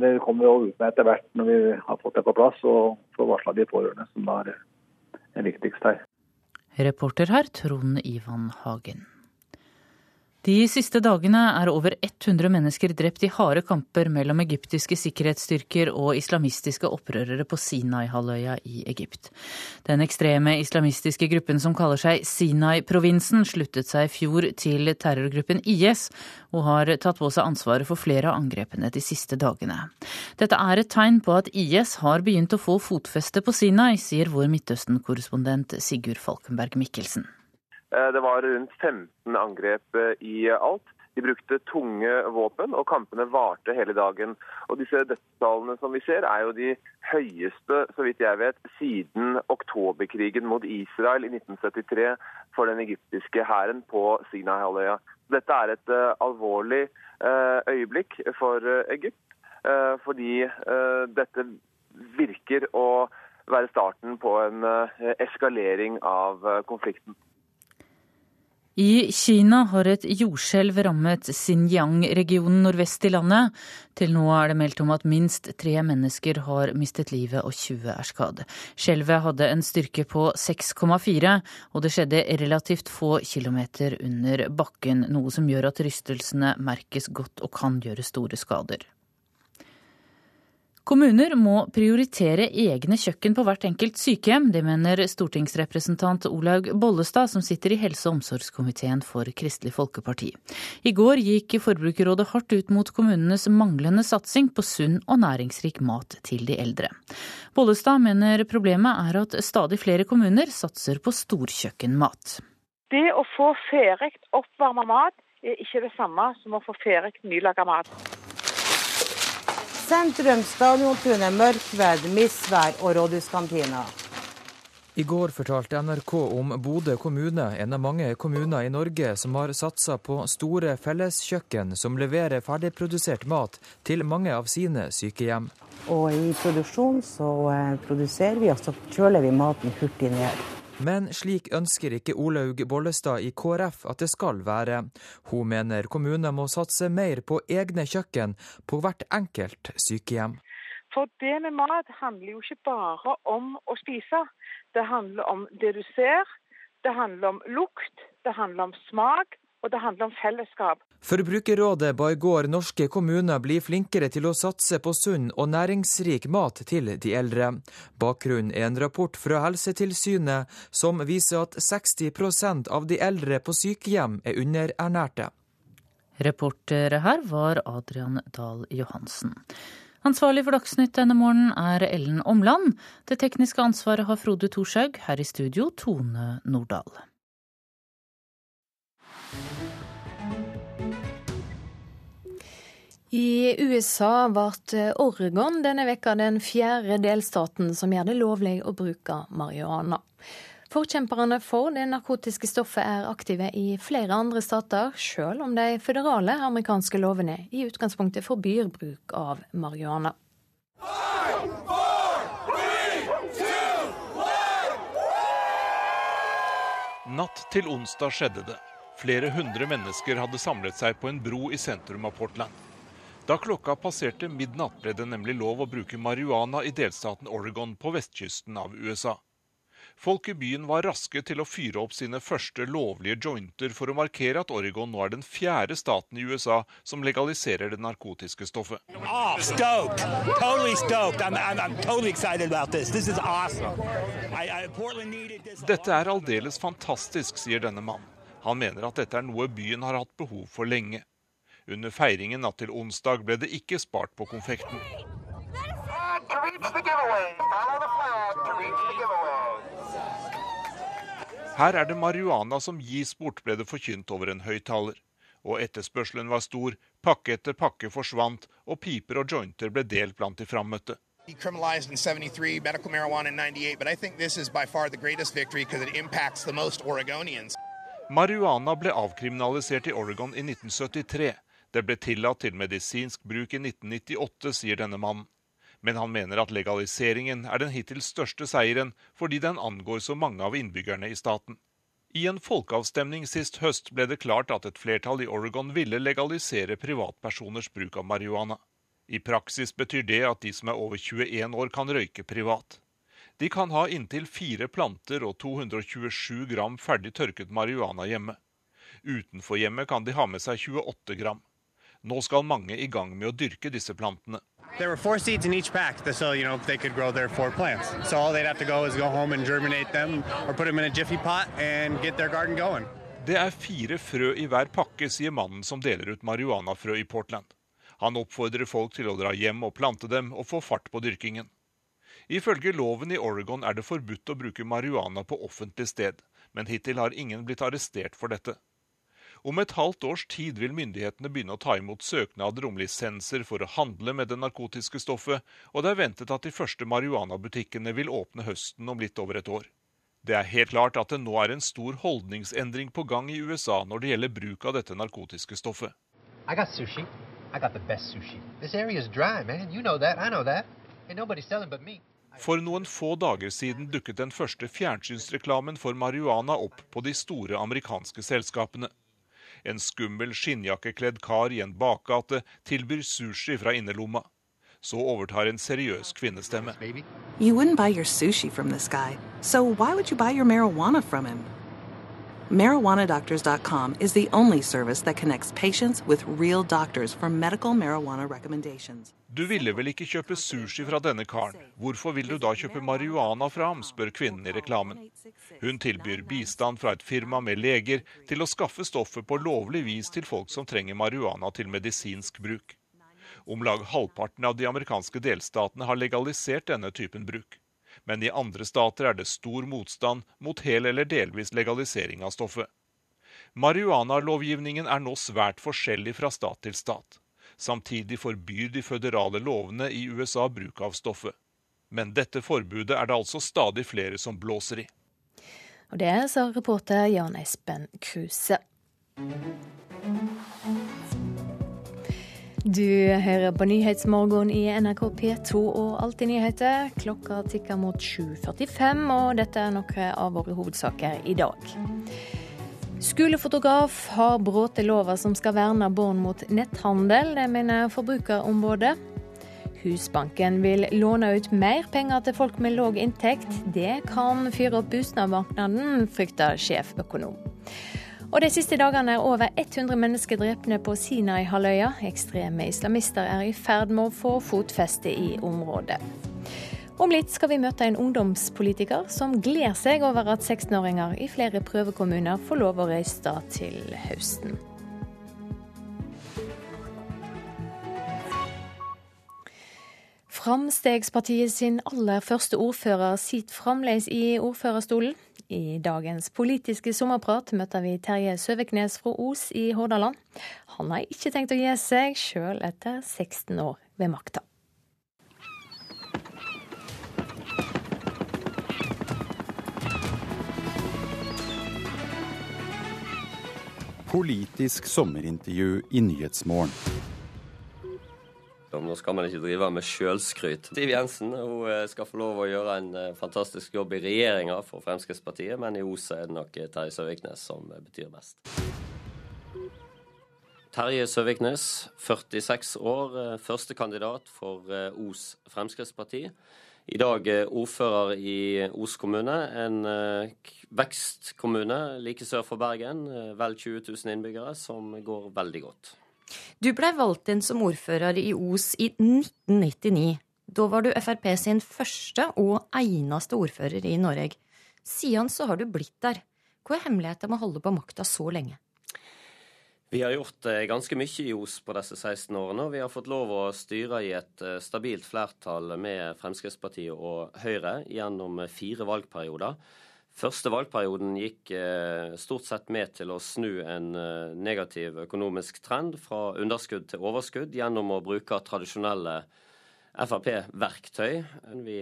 Det kommer jo ut med etter hvert når vi har fått det på plass og får varsla de pårørende, som er er viktigst her. Reporter her Trond Ivan Hagen. De siste dagene er over 100 mennesker drept i harde kamper mellom egyptiske sikkerhetsstyrker og islamistiske opprørere på Sinai-halvøya i Egypt. Den ekstreme islamistiske gruppen som kaller seg Sinai-provinsen, sluttet seg i fjor til terrorgruppen IS, og har tatt på seg ansvaret for flere av angrepene de siste dagene. Dette er et tegn på at IS har begynt å få fotfeste på Sinai, sier vår Midtøsten-korrespondent Sigurd Falkenberg Mikkelsen. Eh, det var rundt 15 angrep eh, i alt. De brukte tunge våpen, og kampene varte hele dagen. Og disse Dødstallene som vi ser, er jo de høyeste så vidt jeg vet, siden oktoberkrigen mot Israel i 1973 for den egyptiske hæren på Sinai-halvøya. Dette er et uh, alvorlig uh, øyeblikk for uh, Egypt, fordi dette virker å være starten på en eskalering av konflikten. I Kina har et jordskjelv rammet Xinjiang-regionen nordvest i landet. Til nå er det meldt om at minst tre mennesker har mistet livet og 20 er skadd. Skjelvet hadde en styrke på 6,4, og det skjedde relativt få kilometer under bakken, noe som gjør at rystelsene merkes godt og kan gjøre store skader. Kommuner må prioritere egne kjøkken på hvert enkelt sykehjem. Det mener stortingsrepresentant Olaug Bollestad, som sitter i helse- og omsorgskomiteen for Kristelig Folkeparti. I går gikk Forbrukerrådet hardt ut mot kommunenes manglende satsing på sunn og næringsrik mat til de eldre. Bollestad mener problemet er at stadig flere kommuner satser på storkjøkkenmat. Det å få ferdig oppvarma mat er ikke det samme som å få ferdig nylaga mat. Sentrum, Stadiontunet, Mørkved, misvær og rådhuskantina. I går fortalte NRK om Bodø kommune, en av mange kommuner i Norge som har satsa på store felleskjøkken som leverer ferdigprodusert mat til mange av sine sykehjem. Og i produksjon så eh, produserer vi, og så kjøler vi maten hurtig ned. Men slik ønsker ikke Olaug Bollestad i KrF at det skal være. Hun mener kommuner må satse mer på egne kjøkken på hvert enkelt sykehjem. For det med mat handler jo ikke bare om å spise. Det handler om det du ser, det handler om lukt, det handler om smak, og det handler om fellesskap. Forbrukerrådet ba i går norske kommuner bli flinkere til å satse på sunn og næringsrik mat til de eldre. Bakgrunnen er en rapport fra Helsetilsynet som viser at 60% av de eldre på sykehjem er underernærte. Reportere her var Adrian Dahl Johansen. Ansvarlig for Dagsnytt denne morgenen er Ellen Omland. Det tekniske ansvaret har Frode Thorshaug. Her i studio Tone Nordahl. I USA ble Oregon denne veka den fjerde delstaten som gjør det lovlig å bruke marihuana. Forkjemperne for det narkotiske stoffet er aktive i flere andre stater, sjøl om de føderale amerikanske lovene i utgangspunktet forbyr bruk av marihuana. Natt til onsdag skjedde det. Flere hundre mennesker hadde samlet seg på en bro i sentrum av Portland. Da klokka passerte midnatt, ble det nemlig lov å bruke marihuana i delstaten Oregon på vestkysten av USA. Folk i byen var raske til å fyre opp sine første lovlige jointer for å markere at Oregon nå er den fjerde staten i USA som legaliserer det narkotiske stoffet. Oh, totally I'm, I'm totally awesome. I, I, dette er aldeles fantastisk, sier denne mannen. Han mener at dette er noe byen har hatt behov for lenge. Under feiringen natt til onsdag ble det ikke spart på konfekten. Her er det marihuana som gis bort, ble det forkynt over en høyttaler. Og etterspørselen var stor, pakke etter pakke forsvant, og piper og jointer ble delt blant de frammøtte. Decriminalized in 73, medical marijuana in 98, but I think this is by far the greatest victory because it impacts the most Oregonians. Marihuana ble avkriminalisert i Oregon i 1973. Det ble tillatt til medisinsk bruk i 1998, sier denne mannen. Men han mener at legaliseringen er den hittil største seieren, fordi den angår så mange av innbyggerne i staten. I en folkeavstemning sist høst ble det klart at et flertall i Oregon ville legalisere privatpersoners bruk av marihuana. I praksis betyr det at de som er over 21 år kan røyke privat. De kan ha inntil fire planter og 227 gram ferdig tørket marihuana hjemme. Utenfor hjemmet kan de ha med seg 28 gram. Nå skal mange i gang med å dyrke disse plantene. There were four seeds in each pack, so you know they could grow their four plants. So all they'd have to go is go home and germinate them, or put them in a jiffy pot and get their garden going. Det er fire frø i hver pakke, sier mannen som deler ut marihuanafrø i Portland. Han oppfordrer folk til å dra hjem og plante dem og få fart på dyrkingen. Ifølge loven i Oregon er det forbudt å bruke marihuana på offentlig sted, men hittil har ingen blitt arrestert for dette. Om et halvt års tid vil myndighetene begynne å ta imot søknader om lisenser for å handle med det narkotiske stoffet, og det er ventet at de første marihuanabutikkene vil åpne høsten om litt over et år. Det er helt klart at det nå er en stor holdningsendring på gang i USA når det gjelder bruk av dette narkotiske stoffet. I got sushi. I got the best sushi. This area is dry, man. You know that. I know that. Ain't nobody selling but me. For noen få dager siden dukket den første fjernsynsreklamen for marihuana opp på de store amerikanske selskapene. En skummel skinnjakkekledd kar i en bakgate tilbyr sushi fra innerlomma. Så overtar en seriøs kvinnestemme. You wouldn't buy your sushi from this guy, so why would you buy your marijuana from? MarijuanaDoctors.com is the only service that connects patients with real doctors for medical marijuana recommendations. Du ville vel ikke kjøpe sushi fra denne karen? Hvorfor vil du da kjøpe marihuana fra ham, spør kvinnen i reklamen. Hun tilbyr bistand fra et firma med leger til å skaffe stoffet på lovlig vis til folk som trenger marihuana til medisinsk bruk. Om lag halvparten av de amerikanske delstatene har legalisert denne typen bruk. Men i andre stater er det stor motstand mot hel eller delvis legalisering av stoffet. Marihuanalovgivningen er nå svært forskjellig fra stat til stat. Samtidig forbyr de føderale lovene i USA bruk av stoffet. Men dette forbudet er det altså stadig flere som blåser i. Og det sa reporter Jan Espen Kruse. Du hører på Nyhetsmorgen i NRK P2 og Alltid nyheter. Klokka tikker mot 7.45, og dette er noen av våre hovedsaker i dag. Skolefotograf har brutt lova som skal verne barn mot netthandel. Det mener Forbrukerombudet. Husbanken vil låne ut mer penger til folk med lav inntekt. Det kan fyre opp boligmarkedet, frykter sjeføkonom. Og De siste dagene er over 100 mennesker drepne på Sinai-halvøya. Ekstreme islamister er i ferd med å få fotfeste i området. Om litt skal vi møte en ungdomspolitiker som gleder seg over at 16-åringer i flere prøvekommuner får lov å røyste til høsten. Framstegspartiet sin aller første ordfører sitter fremdeles i ordførerstolen. I dagens politiske sommerprat møter vi Terje Søviknes fra Os i Hordaland. Han har ikke tenkt å gi seg, sjøl etter 16 år ved makta. Politisk sommerintervju i Nyhetsmorgen. Nå skal man ikke drive med sjølskryt. Siv Jensen hun eh, skal få lov å gjøre en eh, fantastisk jobb i regjeringa for Fremskrittspartiet, men i Os er det nok Terje Søviknes som betyr mest. Terje Søviknes, 46 år, eh, førstekandidat for Os Fremskrittsparti. I dag ordfører i Os kommune, en vekstkommune like sør for Bergen. Vel 20 000 innbyggere, som går veldig godt. Du blei valgt inn som ordfører i Os i 1999. Da var du Frp sin første og eneste ordfører i Norge. Siden så har du blitt der. Hva er hemmeligheten med å holde på makta så lenge? Vi har gjort eh, ganske mye i Os på disse 16 årene, og vi har fått lov å styre i et eh, stabilt flertall med Fremskrittspartiet og Høyre gjennom fire valgperioder. Første valgperioden gikk eh, stort sett med til å snu en eh, negativ økonomisk trend fra underskudd til overskudd gjennom å bruke tradisjonelle Frp-verktøy. Vi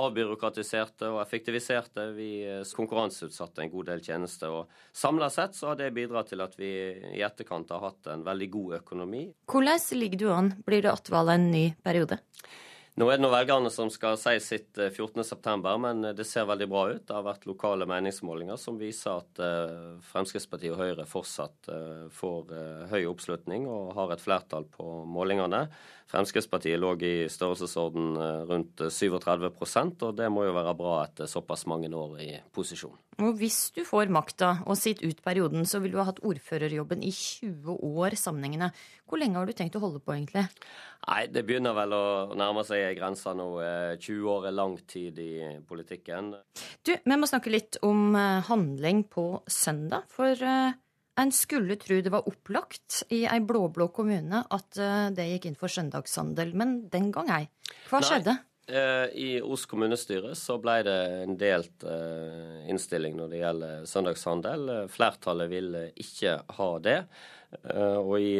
avbyråkratiserte og effektiviserte. Vi eh, konkurranseutsatte en god del tjenester. og Samla sett så har det bidratt til at vi i etterkant har hatt en veldig god økonomi. Hvordan ligger du an? Blir det attvalg en ny periode? Nå er det nå velgerne som skal si sitt 14.9, eh, men eh, det ser veldig bra ut. Det har vært lokale meningsmålinger som viser at uh, Fremskrittspartiet og Høyre fortsatt får høy oppslutning og har et flertall på målingene. Fremskrittspartiet lå i størrelsesorden rundt 37% og det må jo være bra etter såpass mange år i posisjon. Og hvis du får makta og sitter ut perioden, så vil du ha hatt ordførerjobben i 20 år sammenhengende. Hvor lenge har du tenkt å holde på, egentlig? Nei, det begynner vel å nærme seg grensa nå. 20 eh, år er lang tid i politikken. Du, vi må snakke litt om eh, handling på søndag. For uh, en skulle tro det var opplagt i ei blå-blå kommune at det gikk inn for søndagshandel, men den gang ei. Hva Nei. skjedde? Eh, I Os kommunestyre så ble det en delt eh, innstilling når det gjelder søndagshandel. Flertallet ville ikke ha det. Eh, og i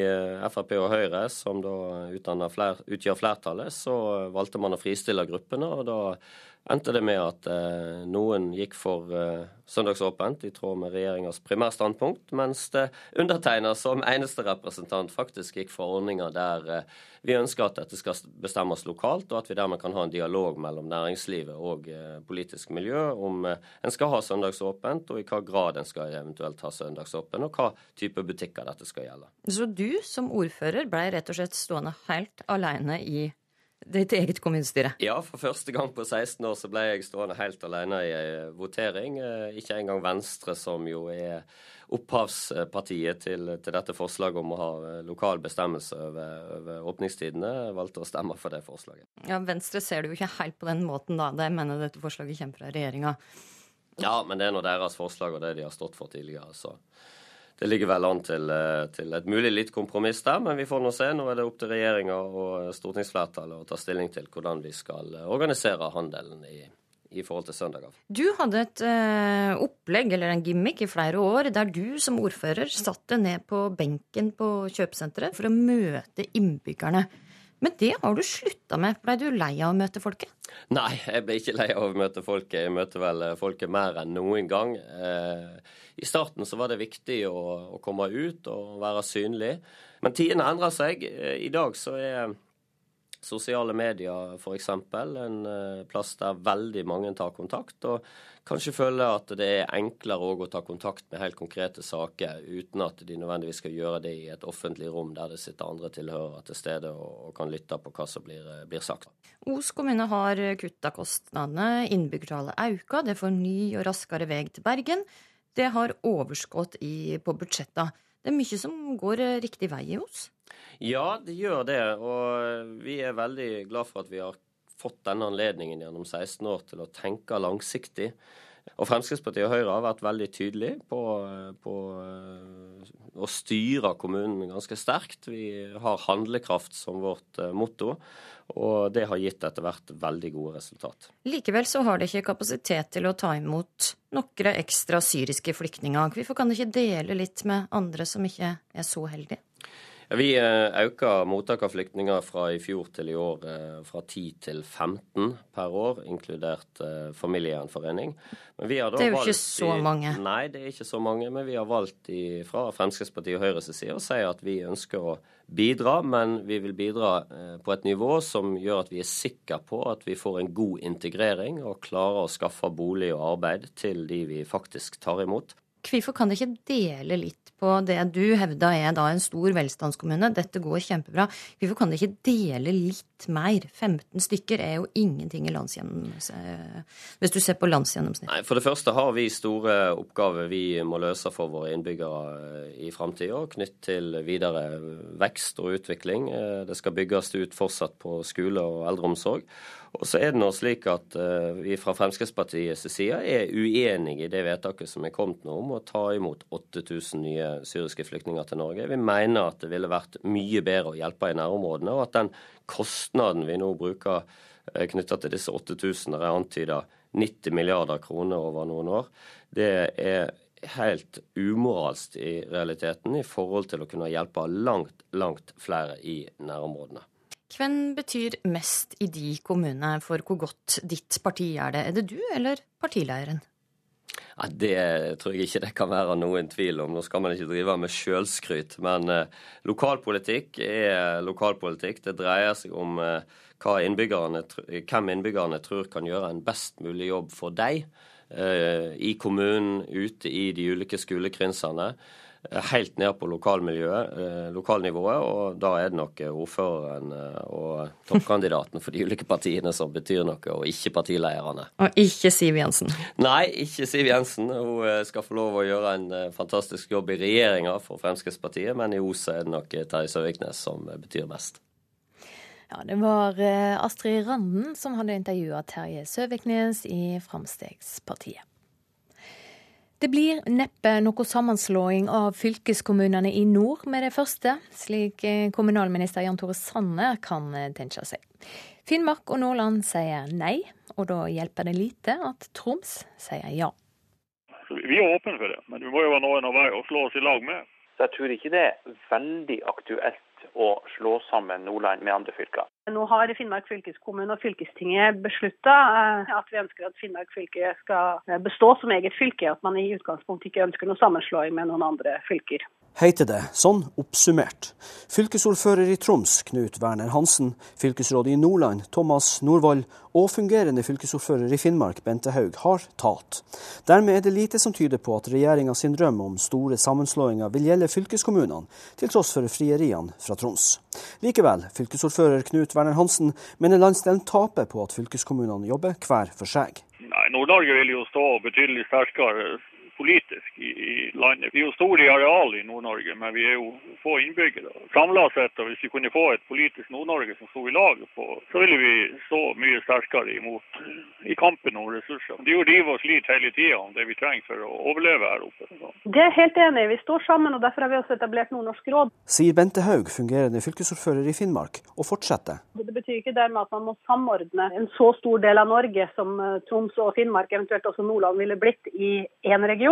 Frp og Høyre, som da utgjør flertallet, så valgte man å fristille gruppene. og da endte det med at eh, noen gikk for eh, søndagsåpent, i tråd med regjeringas primærstandpunkt, mens det undertegner som eneste representant faktisk gikk for ordninger der eh, vi ønsker at dette skal bestemmes lokalt, og at vi dermed kan ha en dialog mellom næringslivet og eh, politisk miljø om eh, en skal ha søndagsåpent, og i hva grad en skal eventuelt ha søndagsåpent, og hva type butikker dette skal gjelde. Så du som ordfører ble rett og slett stående helt alene i ditt eget kommunestyre? Ja, for første gang på 16 år så ble jeg stående helt alene i ei votering. Eh, ikke engang Venstre, som jo er opphavspartiet til, til, dette forslaget om å ha eh, lokal bestemmelse over, over, åpningstidene, valgte å stemme for det forslaget. Ja, Venstre ser du jo ikke helt på den måten, da. De mener dette forslaget kommer fra regjeringa. Ja, men det er nå deres forslag og det de har stått for tidligere. så det ligger vel an til, eh, til, et mulig litt kompromiss der, men vi får nå se. Nå er det opp til regjeringa og stortingsflertallet å ta stilling til hvordan vi skal eh, organisere handelen i, i forhold til søndager. Du hadde et uh, opplegg, eller en gimmick, i flere år der du som ordfører satte ned på benken på kjøpesenteret for å møte innbyggerne. Men det har du slutta med. Blei du lei av å møte folket? Nei, jeg ble ikke lei av å møte folket. Jeg møter vel folket mer enn noen gang. Eh, I starten så var det viktig å, å komme ut og være synlig. Men tidene endrer seg. Eh, I dag så er Sosiale medier f.eks. en eh, plass der veldig mange tar kontakt, og kanskje føler at det er enklere å ta kontakt med helt konkrete saker, uten at de nødvendigvis skal gjøre det i et offentlig rom der det sitter andre tilhørere til stede og, kan lytte på hva som blir, eh, blir sagt. Os kommune har kutta kostnadene, innbyggertallet auka, det får ny og raskere vei til Bergen. Det har overskudd på budsjetta. Det er mye som går riktig vei i Os? Ja, det gjør det. Og vi er veldig glad for at vi har fått denne anledningen gjennom 16 år til å tenke langsiktig. Og Fremskrittspartiet og Høyre har vært veldig tydelige på, på eh, å styre kommunen ganske sterkt. Vi har handlekraft som vårt eh, motto, og det har gitt etter hvert veldig gode resultat. Likevel så har det ikke kapasitet til å ta imot noen ekstra syriske flyktninger. Hvorfor kan det ikke dele litt med andre som ikke er så heldige? Vi eh, øker mottak av flyktninger fra i fjor til i år eh, fra 10 til 15 per år, inkludert eh, familiegjenforening. det er jo ikke så mange. I, nei, det er ikke så mange. Men vi har valgt i, fra Fremskrittspartiet og Høyres side å si at vi ønsker å bidra, men vi vil bidra på et nivå som gjør at vi er sikre på at vi får en god integrering og klarer å skaffe bolig og arbeid til de vi faktisk tar imot. Hvorfor kan dere ikke dele litt på det du hevda er da en stor velstandskommune? Dette går kjempebra. Hvorfor kan dere ikke dele litt mer? 15 stykker er jo ingenting i landsgjennomsnittet. hvis du ser på landsgjennomsnittet. For det første har vi store oppgaver vi må løse for våre innbyggere i framtida, knytt til videre vekst og utvikling. Det skal bygges ut fortsatt på skole og eldreomsorg. Og så er det nå slik at vi fra Fremskrittspartiets side er uenige i det vedtaket som er kommet nå om å ta imot 8000 nye syriske flyktninger til Norge. Vi mener at det ville vært mye bedre å hjelpe i nærområdene, og at den kostnaden vi nå bruker eh, knytta til disse 8000, er antyda 90 milliarder kroner over noen år, det er helt umoralsk i realiteten i forhold til å kunne hjelpe langt, langt flere i nærområdene. Hvem betyr mest i de kommunene for hvor godt ditt parti er det? Er det du eller partileiren? Ja, det tror jeg ikke det kan være noen tvil om. Nå skal man ikke drive med sjølskryt. Men eh, lokalpolitikk er lokalpolitikk. Det dreier seg om eh, innbyggerne, hvem innbyggerne tror kan gjøre en best mulig jobb for deg. i kommunen, ute i de ulike skolekrinsene. Eh, helt ned på eh, lokalnivået. Og da er det nok ordføreren eh, og toppkandidaten for de ulike partiene som betyr noe, og ikke partileierne. Og ikke Siv Jensen? Nei, ikke Siv Jensen. Hun skal få lov å gjøre en fantastisk jobb i regjeringa for Fremskrittspartiet, men i Os er det nok Terje Søviknes som betyr mest. Ja, Det var Astrid Randen som hadde intervjua Terje Søviknes i Fremskrittspartiet. Det blir neppe noe sammenslåing av fylkeskommunene i nord med det første, slik eh, kommunalminister Jan Tore Sanner kan eh, tenke seg. Finnmark og Nordland sier nei, og da hjelper det lite at Troms sier ja. Vi er åpne for det, men vi må jo være noen av vei å slå oss i lag med. Så jeg tror ikke det er veldig aktuelt å slå sammen Nordland med andre fylker. Nå har Finnmark fylkeskommune og fylkestinget beslutta eh, at vi ønsker at Finnmark fylke skal bestå som eget fylke, at man i utgangspunktet ikke ønsker noe sammenslåing med noen andre fylker heter det, sånn oppsummert. Fylkesordfører i Troms, Knut Werner Hansen, fylkesråd i Nordland, Thomas Norvoll, og fungerende fylkesordfører i Finnmark, Bente Haug, har talt. Dermed er det lite som tyder på at regjeringa sin drøm om store sammenslåinger vil gjelde fylkeskommunene, til tross for frieriene fra Troms. Likevel, fylkesordfører Knut Werner Hansen mener landsdelen taper på at fylkeskommunene jobber hver for seg. Nord-Norge vil jo stå betydelig sterkere politisk i, i, landet. Vi er jo store i areal i Nord-Norge, men vi er jo få innbyggere. Samla sett, og hvis vi kunne få et politisk Nord-Norge som sto i lag på, så ville vi stå mye sterkere imot i kampen om ressurser. Det er jo liv oss litt hele tida om det vi trenger for å overleve her oppe. Det er helt enig Vi står sammen, og derfor har vi også etablert Nordnorsk råd. Sier Bente Haug, fungerende fylkesordfører i Finnmark, og fortsetter. Det betyr ikke dermed at man må samordne en så stor del av Norge som eh, Troms og Finnmark, eventuelt også Nordland, ville blitt i én region.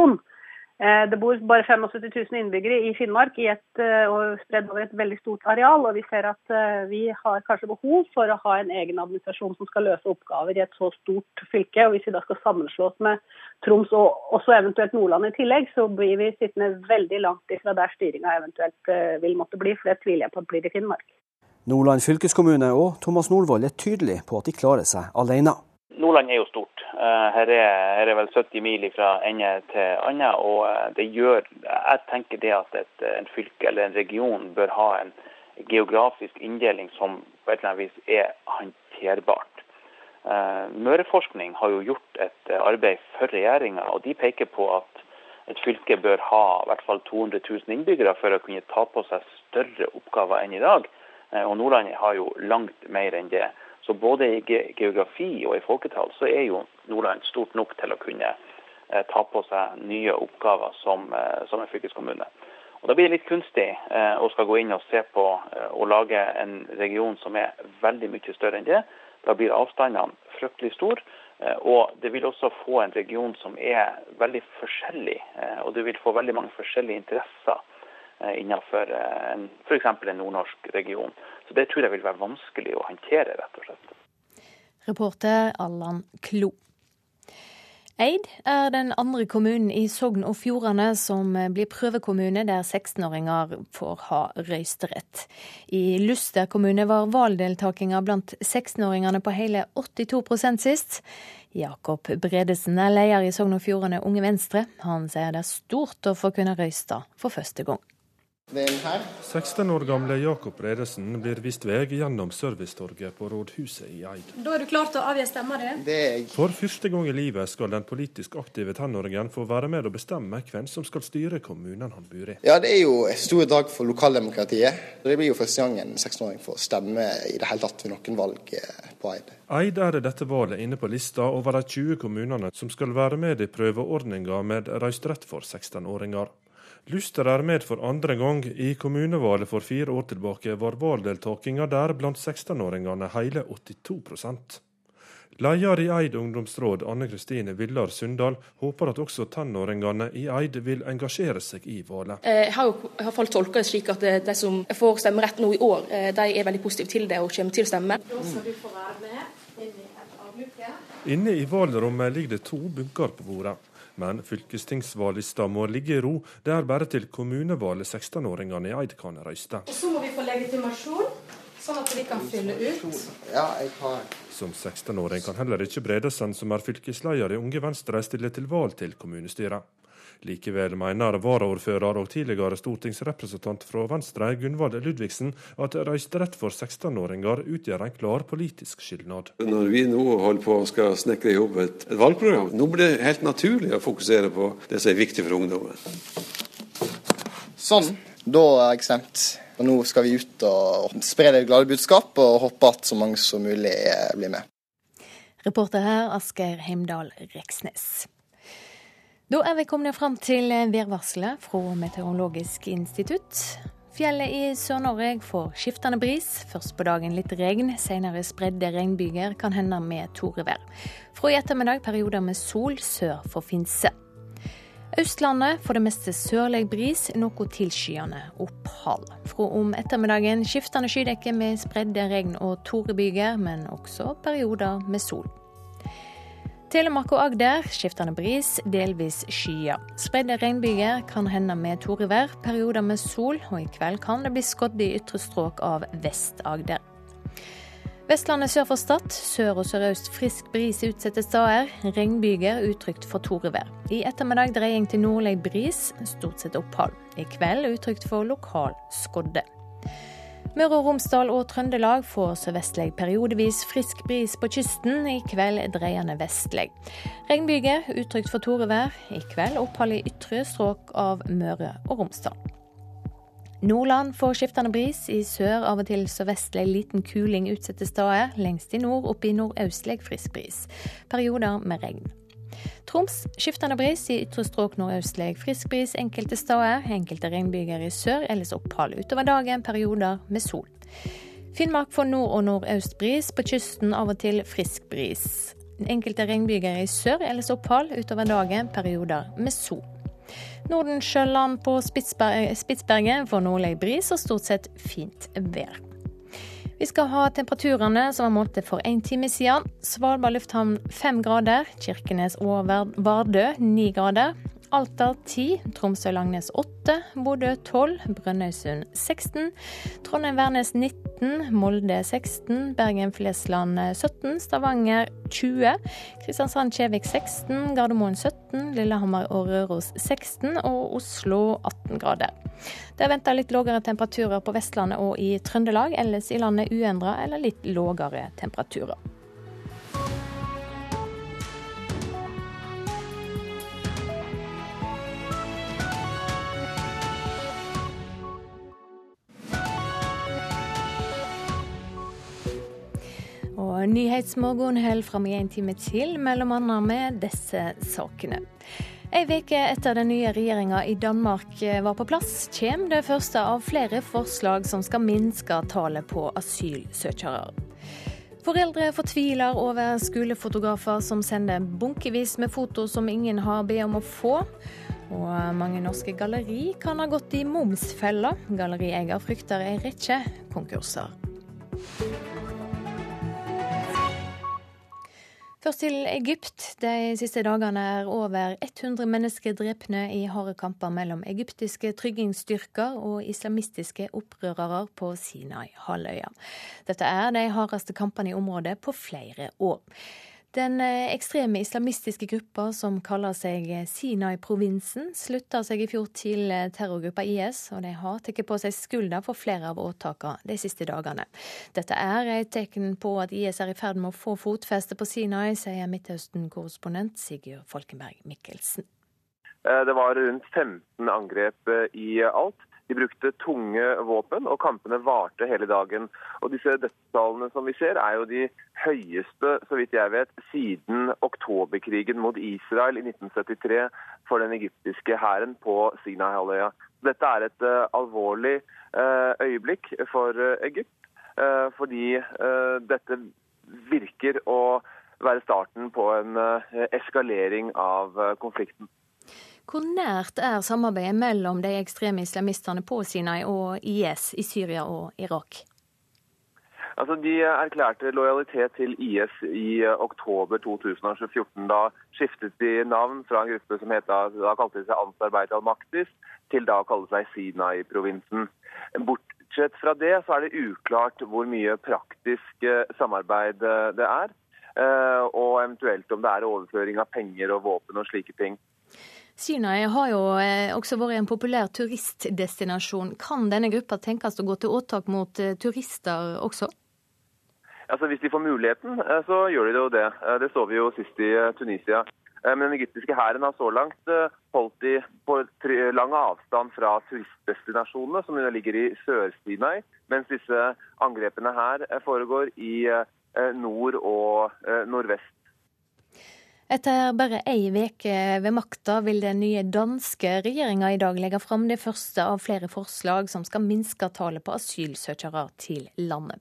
Eh, det bor bare 75 000 innbyggere i Finnmark i et, eh, og spredd over et veldig stort areal. og Vi ser at eh, vi har kanskje behov for å ha en egen administrasjon som skal løse oppgaver i et så stort fylke. og Hvis vi da skal sammenslås med Troms og også eventuelt Nordland i tillegg, så blir vi sittende veldig langt ifra der styringa eventuelt vil måtte bli. For det tviler jeg på at blir i Finnmark. Nordland fylkeskommune og Thomas Nordvold er tydelige på at de klarer seg alene. Nordland er jo stort. Eh, her er, her er vel 70 mil fra ende til annen. og eh, det gjør, Jeg tenker det at et, en fylke eller en region bør ha en geografisk inndeling som på et eller annet vis er håndterbart. Eh, Møreforskning har jo gjort et arbeid for regjeringa, og de peker på at et fylke bør ha i hvert fall 200 000 innbyggere for å kunne ta på seg større oppgaver enn i dag. Og Nordland har jo langt mer enn det. Så både i geografi og i folketall så er jo Nordland stort nok til å kunne eh, ta på seg nye oppgaver som, eh, som en fylkeskommune. Og Da blir det litt kunstig eh, å skal gå inn og se på og lage en region som er veldig mye større enn det. Da blir avstandene fryktelig store. Og det vil også få en region som er veldig forskjellig. Og du vil få veldig mange forskjellige interesser innenfor f.eks. en nordnorsk region. Så Det tror jeg vil være vanskelig å håndtere, rett og slett. Reporter Allan Klo. Eid er den andre kommunen i Sogn og Fjordane som blir prøvekommune der 16-åringer får ha røysterett. I Luster kommune var valgdeltakinga blant 16-åringene på hele 82 sist. Jakob Bredesen er leder i Sogn og Fjordane Unge Venstre. Han sier det er stort å få kunne røyste for første gang. 16 år gamle Jakob Bredesen blir vist vei gjennom Servicetorget på rådhuset i Eid. Da er du klar til å avgi stemma di? For første gang i livet skal den politisk aktive tenåringen få være med å bestemme hvem som skal styre kommunen han bor i. Ja, Det er jo en stor dag for lokaldemokratiet. Det blir jo første gang en 16-åring får stemme i det hele tatt ved noen valg eh, på Eid. Eid er dette valget inne på lista over de 20 kommunene som skal være med i prøveordninga med røysterett for 16-åringer. Luster er med for andre gang. I kommunevalget for fire år tilbake var valgdeltakinga der blant 16-åringene hele 82% Leder i Eid ungdomsråd, Anne Kristine Villar Sundal, håper at også tenåringene i Eid vil engasjere seg i valget. Eh, jeg har jo i hvert fall tolka det slik at eh, de som får stemmerett nå i år, eh, de er veldig positive til det og kommer til å stemme. Da skal du få være med inn i. Inne i valgrommet ligger det to bunker på bordet. Men fylkestingsvalglista må ligge i ro. Det er bare til kommunevalget 16-åringene i Eid kan røyste. Så må vi få legitimasjon. Sånn at vi kan fylle ut? Ja, jeg har Som 16-åring kan heller ikke Bredesen, som er fylkesleder i Unge Venstre, stille til valg til kommunestyret. Likevel mener varaordfører og tidligere stortingsrepresentant fra Venstre, Gunvald Ludvigsen, at røysterett for 16-åringer utgjør en klar politisk skilnad. Når vi nå holder på å skal snekre i hop et, et valgprogram, nå blir det helt naturlig å fokusere på det som er viktig for ungdommen. Sånn. Da er jeg stemt. Og nå skal vi ut og spre det glade budskap, og håpe at så mange som mulig blir med. Reporter her Asgeir Heimdal Reksnes. Da er vi kommet fram til værvarselet fra Meteorologisk institutt. Fjellet i Sør-Norge får skiftende bris. Først på dagen litt regn, senere spredde regnbyger, kan hende med torevær. Fra i ettermiddag perioder med sol sør for Finse. Østlandet for det meste sørlig bris, noe tilskyende opphold. Fra om ettermiddagen skiftende skydekke med spredde regn- og torebyger, men også perioder med sol. Telemark og Agder skiftende bris, delvis skyet. Spredde regnbyger kan hende med torevær, perioder med sol, og i kveld kan det bli skodd i ytre stråk av Vest-Agder. Vestlandet sør for Stad. Sør og sørøst frisk bris utsatte steder. Regnbyger utrygt for torevær. I ettermiddag dreying til nordlig bris, stort sett opphold. I kveld utrygt for lokal skodde. Møre og Romsdal og Trøndelag får sørvestlig periodevis frisk bris på kysten. I kveld dreiende vestlig. Regnbyger utrygt for torevær. I kveld opphold i ytre stråk av Møre og Romsdal. Nordland får skiftende bris. I sør av og til sørvestlig liten kuling utsatte steder. Lengst i nord opp i nordøstlig frisk bris. Perioder med regn. Troms skiftende bris, i ytre strøk nordøstlig frisk bris enkelte steder. Enkelte regnbyger i sør, ellers opphold. Utover dagen perioder med sol. Finnmark får nord- og nordøst bris, på kysten av og til frisk bris. Enkelte regnbyger i sør, ellers opphold. Utover dagen perioder med sol. Nordensjøland på Spitsbergen får nordlig bris og stort sett fint vær. Vi skal ha temperaturene som var målt for en time siden. Svalbard lufthavn fem grader. Kirkenes og Vardø ni grader. Alta 10, Tromsø-Langnes 8, Bodø 12, Brønnøysund 16, Trondheim-Værnes 19, Molde 16, Bergen-Flesland 17, Stavanger 20, Kristiansand-Kjevik 16, Gardermoen 17, Lillehammer og Røros 16 og Oslo 18 grader. Det er venta litt lågere temperaturer på Vestlandet og i Trøndelag, ellers i landet uendra eller litt lågere temperaturer. Og Nyhetsmorgen holder fram i en time til, mellom annet med disse sakene. Ei uke etter den nye regjeringa i Danmark var på plass, kommer det første av flere forslag som skal minske tallet på asylsøkere. Foreldre fortviler over skolefotografer som sender bunkevis med foto som ingen har bedt om å få. Og mange norske galleri kan ha gått i momsfella. Gallerieier frykter ei rekke konkurser. Først til Egypt. De siste dagene er over 100 mennesker drepne i harde kamper mellom egyptiske tryggingsstyrker og islamistiske opprørere på Sinai-halvøya. Dette er de hardeste kampene i området på flere år. Den ekstreme islamistiske gruppa som kaller seg Sinai-provinsen, slutta seg i fjor til terrorgruppa IS, og de har tatt på seg skylda for flere av åtakene de siste dagene. Dette er et tegn på at IS er i ferd med å få fotfeste på Sinai, sier Midtøsten-korrespondent Sigurd Folkenberg Mikkelsen. Det var rundt 15 angrep i alt. De brukte tunge våpen, og kampene varte hele dagen. Og disse dødstallene som vi ser, er jo de høyeste, så vidt jeg vet, siden oktoberkrigen mot Israel i 1973 for den egyptiske hæren på Sinai-halvøya. Dette er et uh, alvorlig uh, øyeblikk for uh, Egypt, fordi dette virker å være starten på en eskalering av konflikten. Hvor nært er samarbeidet mellom de ekstreme islamistene på Sinai og IS i Syria og Irak? Altså, de erklærte lojalitet til IS i oktober 2014. Da skiftet de navn fra en gruppe som het, da kalte seg Ansarbeid al-Maktis, til da å kalle seg Sinai-provinsen. bortsett fra det så er det uklart hvor mye praktisk samarbeid det er. Og eventuelt om det er overføring av penger og våpen og slike ting. Sinai har jo også vært en populær turistdestinasjon. Kan denne gruppa tenkes å gå til åtak mot turister også? Altså, Hvis de får muligheten, så gjør de jo det. Det så vi jo sist i Tunisia. Men den egyptiske hæren har så langt holdt de på lang avstand fra turistdestinasjonene, som ligger i Sør-Sinai, mens disse angrepene her foregår i nord og nordvest. Etter bare ei uke ved makta vil den nye danske regjeringa i dag legge fram det første av flere forslag som skal minske tallet på asylsøkere til landet.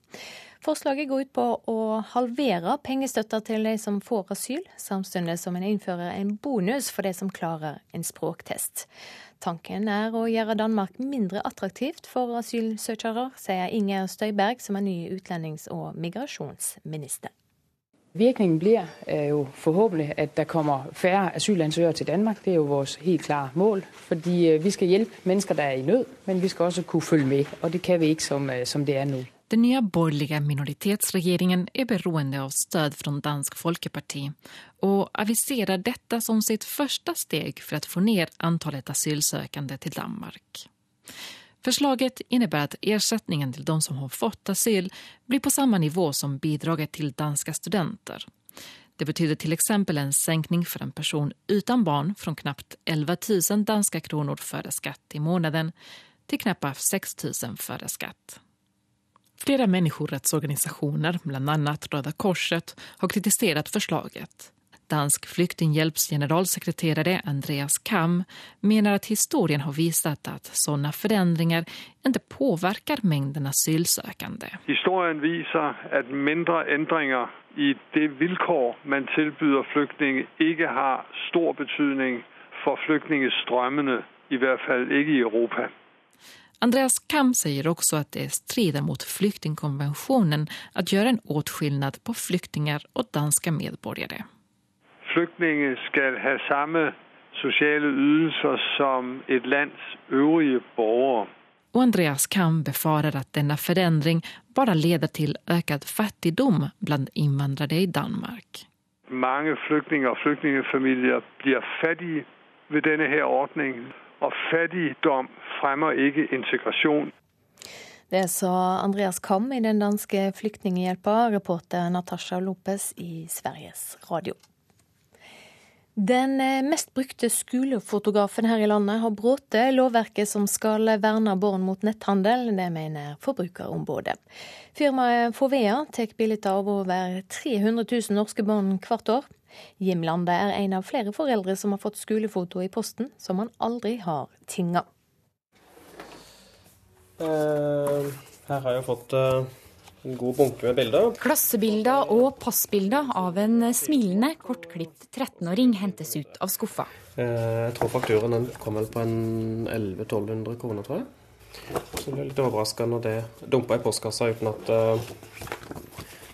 Forslaget går ut på å halvere pengestøtta til de som får asyl, samtidig som en innfører en bonus for de som klarer en språktest. Tanken er å gjøre Danmark mindre attraktivt for asylsøkere, sier Inger Støyberg, som er ny utlendings- og migrasjonsminister. Virkningen blir øh, jo forhåpentlig at der kommer færre asylansøgere til Danmark. Det er jo vårt helt klare mål. Fordi øh, vi skal hjelpe mennesker der er i nød, men vi skal også kunne følge med. Og det kan vi ikke som, øh, som det er nå. Den nye borgerlige minoritetsregjeringen er beroende av stød fra Dansk Folkeparti, og aviserer dette som sitt første steg for å få ned antallet asylsøkende til Danmark. Förslaget innebär at ersättningen til de som har fått asyl blir på samme nivå som bidraget til danske studenter. Det betyder till exempel en sänkning for en person uten barn fra knapt 11 000 danska kronor före skatt i måneden til knapt 6 000 före skatt. Flera människorättsorganisationer, bland annat Röda Korset, har kritiserat förslaget. Dansk flyktinghjelps generalsekreterare Andreas Kam mener at historien har visat at sånne forandringer ikke påverkar mengden asylsøkende. Historien viser at mindre endringer i det vilkår man tilbyder flyktninger, ikke har stor betydning for flyktningstrømmene, i hvert fall ikke i Europa. Andreas Kam sier også at det strider mot flyktningkonvensjonen å gjøre en åtskillnad på flyktninger og danske medborgere. Flyktninger skal ha samme sosiale ytelser som et lands øvrige borgere. Og Andreas Kamm befarer at denne forandring bare leder til økt fattigdom blant innvandrere i Danmark. Mange flyktninger og flyktningfamilier blir fattige ved denne her ordningen og fattigdom fremmer ikke integrasjon. Det sa Andreas Kam i den danske Flyktninghjelpa, reporter Natasha Lopez i Sveriges Radio. Den mest brukte skolefotografen her i landet har brutt lovverket som skal verne barn mot netthandel. Det mener Forbrukerombudet. Firmaet Fovea tar bilder av over 300 000 norske barn hvert år. Jim Lande er en av flere foreldre som har fått skolefoto i posten som han aldri har tinga. Uh, her har jeg fått uh, en god bunke med bilder. Klassebilder og passbilder av en smilende, kortklipt 13-åring hentes ut av skuffa. Uh, jeg tror fakturaen kom vel på en 1100-1200 kroner, tror jeg. Så det er litt overraskende når det dumpa i postkassa uten at,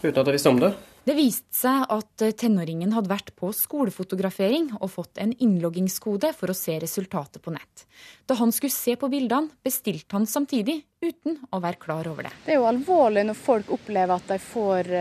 uten at jeg visste om det. Det viste seg at tenåringen hadde vært på skolefotografering og fått en innloggingskode for å se resultatet på nett. Da han skulle se på bildene, bestilte han samtidig, uten å være klar over det. Det er jo alvorlig når folk opplever at de får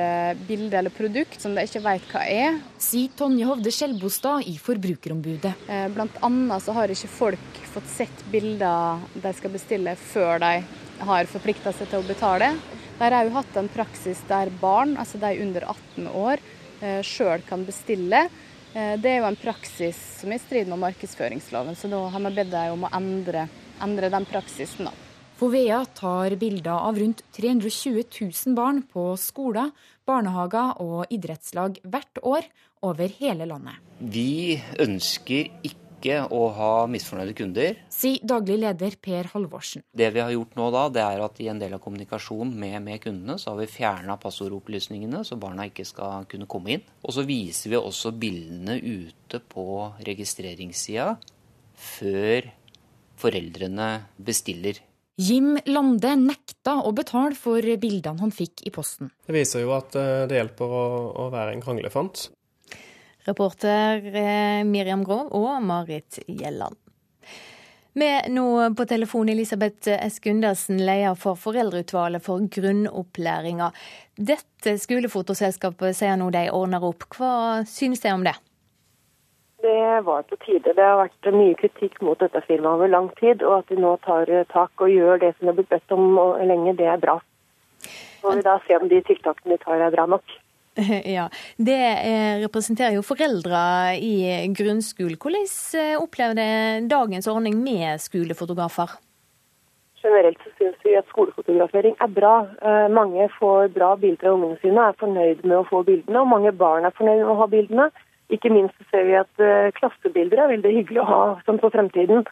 bilde eller produkt som de ikke vet hva er. Sier Tonje Hovde Skjelbostad i Forbrukerombudet. Blant annet så har ikke folk fått sett bilder de skal bestille før de har forplikta seg til å betale. Der har jo hatt en praksis der barn, altså de under 18 år, sjøl kan bestille. Det er jo en praksis som er i strid med markedsføringsloven, så da har vi bedt dem om å endre, endre den praksisen. da. Fovea tar bilder av rundt 320 000 barn på skoler, barnehager og idrettslag hvert år over hele landet. Vi ønsker ikke å ha misfornøyde kunder. Sier daglig leder Per Halvorsen. Det vi har gjort nå da, det er at i en del av kommunikasjonen med, med kundene, så har vi fjerna passordopplysningene, så barna ikke skal kunne komme inn. Og så viser vi også bildene ute på registreringssida før foreldrene bestiller. Jim Lande nekta å betale for bildene han fikk i posten. Det viser jo at det hjelper å, å være en kranglefant. Reporter Miriam Grov og Marit Gjelland. Med nå på telefon Elisabeth S. Gundersen, leder for Foreldreutvalget for grunnopplæringa. Dette skolefotoselskapet sier nå de ordner opp. Hva synes de om det? Det var på tide. Det har vært mye kritikk mot dette firmaet over lang tid. Og at de nå tar tak og gjør det som det er blitt bedt om lenge, det er bra. Så får vi da se om de tiltakene de tar er bra nok. Ja, Det representerer jo foreldre i grunnskolen. Hvordan eh, opplever det dagens ordning med skolefotografer? Generelt så syns vi at skolefotografering er bra. Eh, mange får bra bilder av ungene sine, er fornøyd med å få bildene, og mange barn er fornøyd med å ha bildene. Ikke minst ser vi at eh, klassebilder er veldig hyggelig å ha sånn for fremtiden.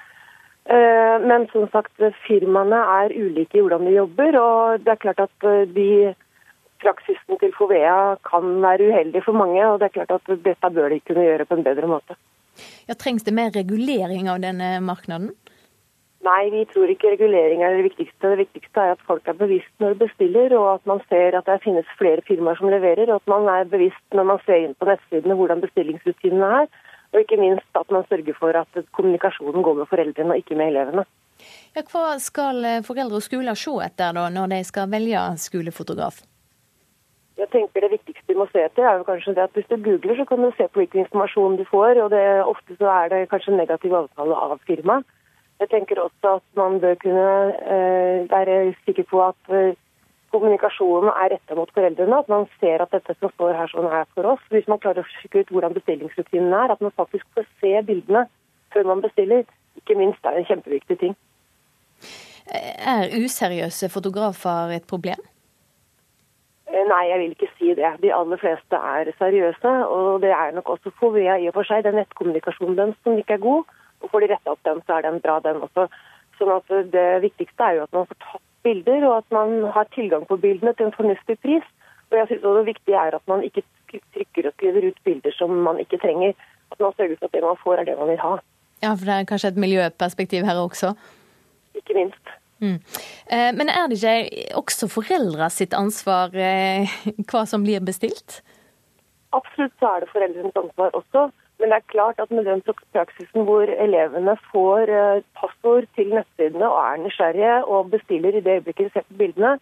Men som sagt, firmaene er ulike i hvordan de jobber, og det er klart at de praksisen til Fovea kan være uheldig for mange, og det er klart at dette bør de kunne gjøre på en bedre måte. Ja, Trengs det mer regulering av denne markedet? Nei, vi tror ikke regulering er det viktigste. Det viktigste er at folk er bevisst når de bestiller, og at man ser at det finnes flere firmaer som leverer, og at man er bevisst når man ser inn på nettsidene hvordan bestillingsrutinene er. Og ikke minst at man sørger for at kommunikasjonen går med foreldrene og ikke med elevene. Ja, hva skal foreldre og skoler se etter da, når de skal velge skolefotograf? Jeg tenker Det viktigste vi må se etter, er jo kanskje det at hvis du googler, så kan du se på hvilken informasjon du får. og det, Ofte så er det kanskje negativ avtale av firmaet. Jeg tenker også at man bør kunne eh, være sikker på at eh, kommunikasjonen er retta mot foreldrene. At man ser at dette som står her sånn er for oss. Hvis man klarer å sjekke ut hvordan bestillingsrutinen er, at man faktisk får se bildene før man bestiller. Ikke minst er det en kjempeviktig ting. Er useriøse fotografer et problem? Eh, nei, jeg vil ikke si det. De aller fleste er seriøse. Og det er nok også Fovea i og for seg. Det er nettkommunikasjonen deres som ikke er god. Og får de retta opp den, så er den bra, den også. Sånn at Det viktigste er jo at man får tatt bilder, og at man har tilgang på bildene til en fornuftig pris. Og jeg synes også Det viktige er at man ikke trykker og skriver ut bilder som man ikke trenger. At man sørger for at det man får, er det man vil ha. Ja, for det er kanskje et miljøperspektiv her også? Ikke minst. Mm. Eh, men er det ikke også foreldra sitt ansvar eh, hva som blir bestilt? Absolutt så er det foreldrenes ansvar også. Men det er klart at med den praksisen hvor elevene får eh, passord til nettsidene og er nysgjerrige og bestiller i det øyeblikket de ser på bildene,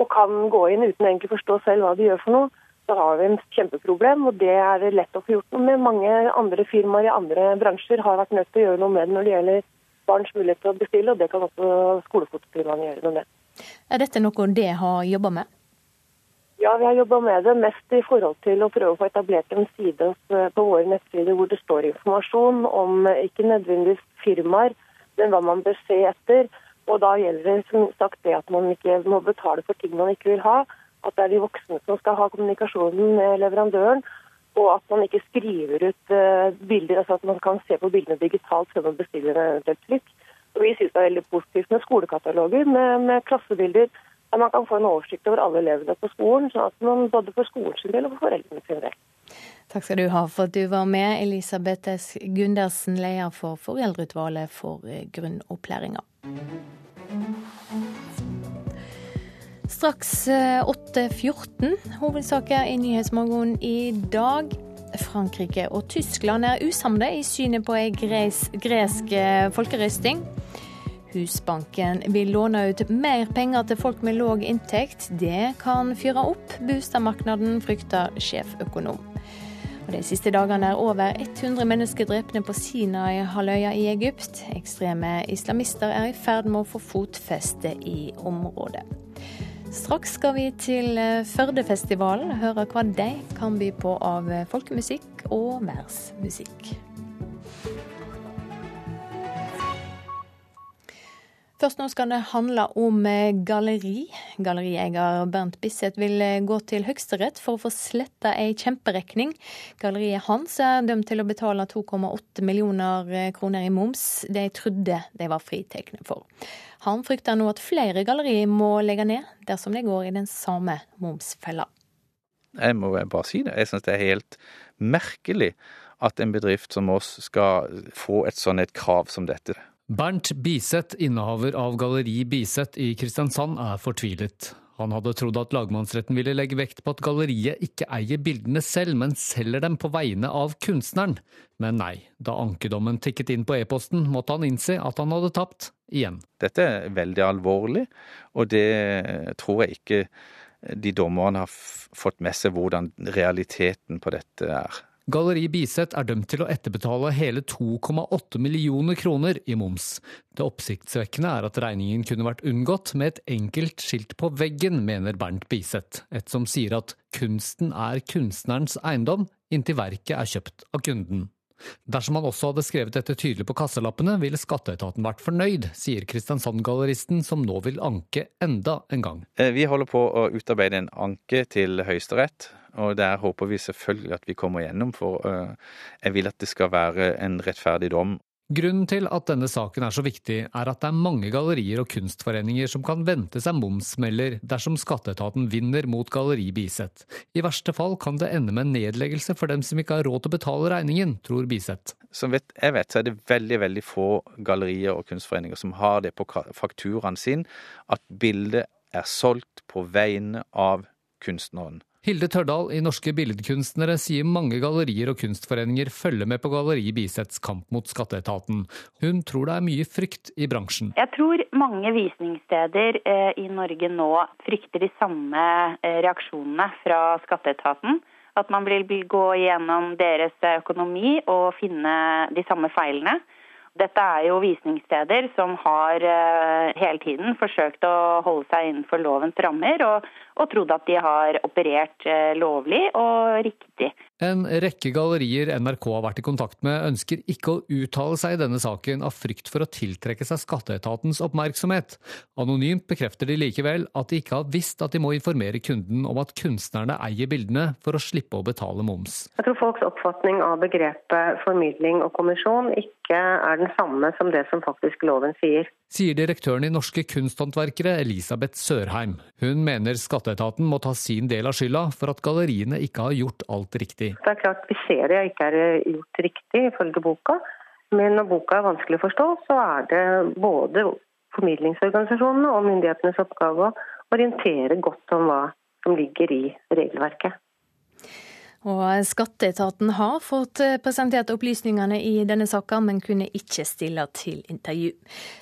og kan gå inn uten egentlig forstå selv hva de gjør for noe, så har vi en kjempeproblem. Og det er lett å få gjort noe med. Mange andre firmaer i andre bransjer har vært nødt til å gjøre noe med det når det gjelder barns mulighet til å bestille, og det kan også skolefotofirmaene gjøre noe med. Er dette noe det har jobba med? Ja, vi har jobba med det mest i forhold til å prøve å få etablert en side på våre nettsider hvor det står informasjon om ikke nødvendigvis firmaer, men hva man bør se etter. Og da gjelder det som sagt det at man ikke må betale for ting man ikke vil ha. At det er de voksne som skal ha kommunikasjonen med leverandøren og at man ikke skriver ut uh, bilder, altså at man kan se på bildene digitalt før man bestiller en eventuelt trykk. Og vi synes det er veldig positivt med skolekataloger med, med, klassebilder, der man kan få en oversikt over alle elevene på skolen, sånn at man både for skolens del og for foreldrene sin del. Takk skal du ha for at du var med, Elisabeth S. Gundersen, leder for Foreldreutvalget for grunnopplæringa. Straks 8.14. Eh, Hovedsaker i Nyhetsmorgen i dag. Frankrike og Tyskland er usamde i synet på ei gresk eh, folkerøsting. Husbanken vil låne ut mer penger til folk med låg inntekt. Det kan fyre opp boligmarkedet, frykter sjeføkonom. Og de siste dagene er over 100 mennesker drepne på Sinai-halvøya i Egypt. Ekstreme islamister er i ferd med å få fotfeste i området. Straks skal vi til eh, Førdefestivalen, høre hva de kan by på av eh, folkemusikk og værsmusikk. Først nå skal det handle om eh, galleri. Gallerieier Bernt Bisseth vil gå til Høyesterett for å få sletta ei kjemperegning. Galleriet hans er dømt til å betale 2,8 millioner kroner i moms de trodde de var fritatt for. Han frykter nå at flere gallerier må legge ned dersom de går i den samme momsfella. Jeg må bare si det. Jeg syns det er helt merkelig at en bedrift som oss skal få et sånt et krav som dette. Bernt Biseth, innehaver av Galleri Biseth i Kristiansand, er fortvilet. Han hadde trodd at lagmannsretten ville legge vekt på at galleriet ikke eier bildene selv, men selger dem på vegne av kunstneren. Men nei, da ankedommen tikket inn på e-posten, måtte han innse at han hadde tapt igjen. Dette er veldig alvorlig, og det tror jeg ikke de dommerne har fått med seg hvordan realiteten på dette er. Galleri Biset er dømt til å etterbetale hele 2,8 millioner kroner i moms. Det oppsiktsvekkende er at regningen kunne vært unngått med et enkelt skilt på veggen, mener Bernt Biset, et som sier at kunsten er kunstnerens eiendom inntil verket er kjøpt av kunden. Dersom han også hadde skrevet dette tydelig på kassalappene, ville skatteetaten vært fornøyd, sier Kristiansand-galleristen, som nå vil anke enda en gang. Eh, vi holder på å utarbeide en anke til Høyesterett og der håper vi selvfølgelig at vi kommer gjennom, for eh, jeg vil at det skal være en rettferdig dom. Grunnen til at denne saken er så viktig, er at det er mange gallerier og kunstforeninger som kan vente seg momsmeller dersom skatteetaten vinner mot Galleri Biset. I verste fall kan det ende med nedleggelse for dem som ikke har råd til å betale regningen, tror Biset. Som vet, jeg vet, så er det veldig veldig få gallerier og kunstforeninger som har det på fakturaen sin, at bildet er solgt på vegne av kunstneren. Hilde Tørdal i Norske Billedkunstnere sier mange gallerier og kunstforeninger følger med på Galleri Bisets kamp mot skatteetaten. Hun tror det er mye frykt i bransjen. Jeg tror mange visningssteder eh, i Norge nå frykter de samme eh, reaksjonene fra skatteetaten. At man vil gå gjennom deres økonomi og finne de samme feilene. Dette er jo visningssteder som har eh, hele tiden forsøkt å holde seg innenfor lovens rammer, og, og trodd at de har operert eh, lovlig og riktig. En rekke gallerier NRK har vært i kontakt med, ønsker ikke å uttale seg i denne saken av frykt for å tiltrekke seg skatteetatens oppmerksomhet. Anonymt bekrefter de likevel at de ikke har visst at de må informere kunden om at kunstnerne eier bildene for å slippe å betale moms. Jeg tror folks oppfatning av begrepet formidling og kommisjon ikke er den samme som det som faktisk loven sier. Sier direktøren i Norske Kunsthåndverkere, Elisabeth Sørheim. Hun mener skatteetaten må ta sin del av skylda for at galleriene ikke har gjort alt riktig. Det er klart Vi ser det ikke er gjort riktig ifølge boka, men når boka er vanskelig å forstå, så er det både formidlingsorganisasjonene og myndighetenes oppgave å orientere godt om hva som ligger i regelverket. Og Skatteetaten har fått eh, presentert opplysningene i denne saka, men kunne ikke stille til intervju.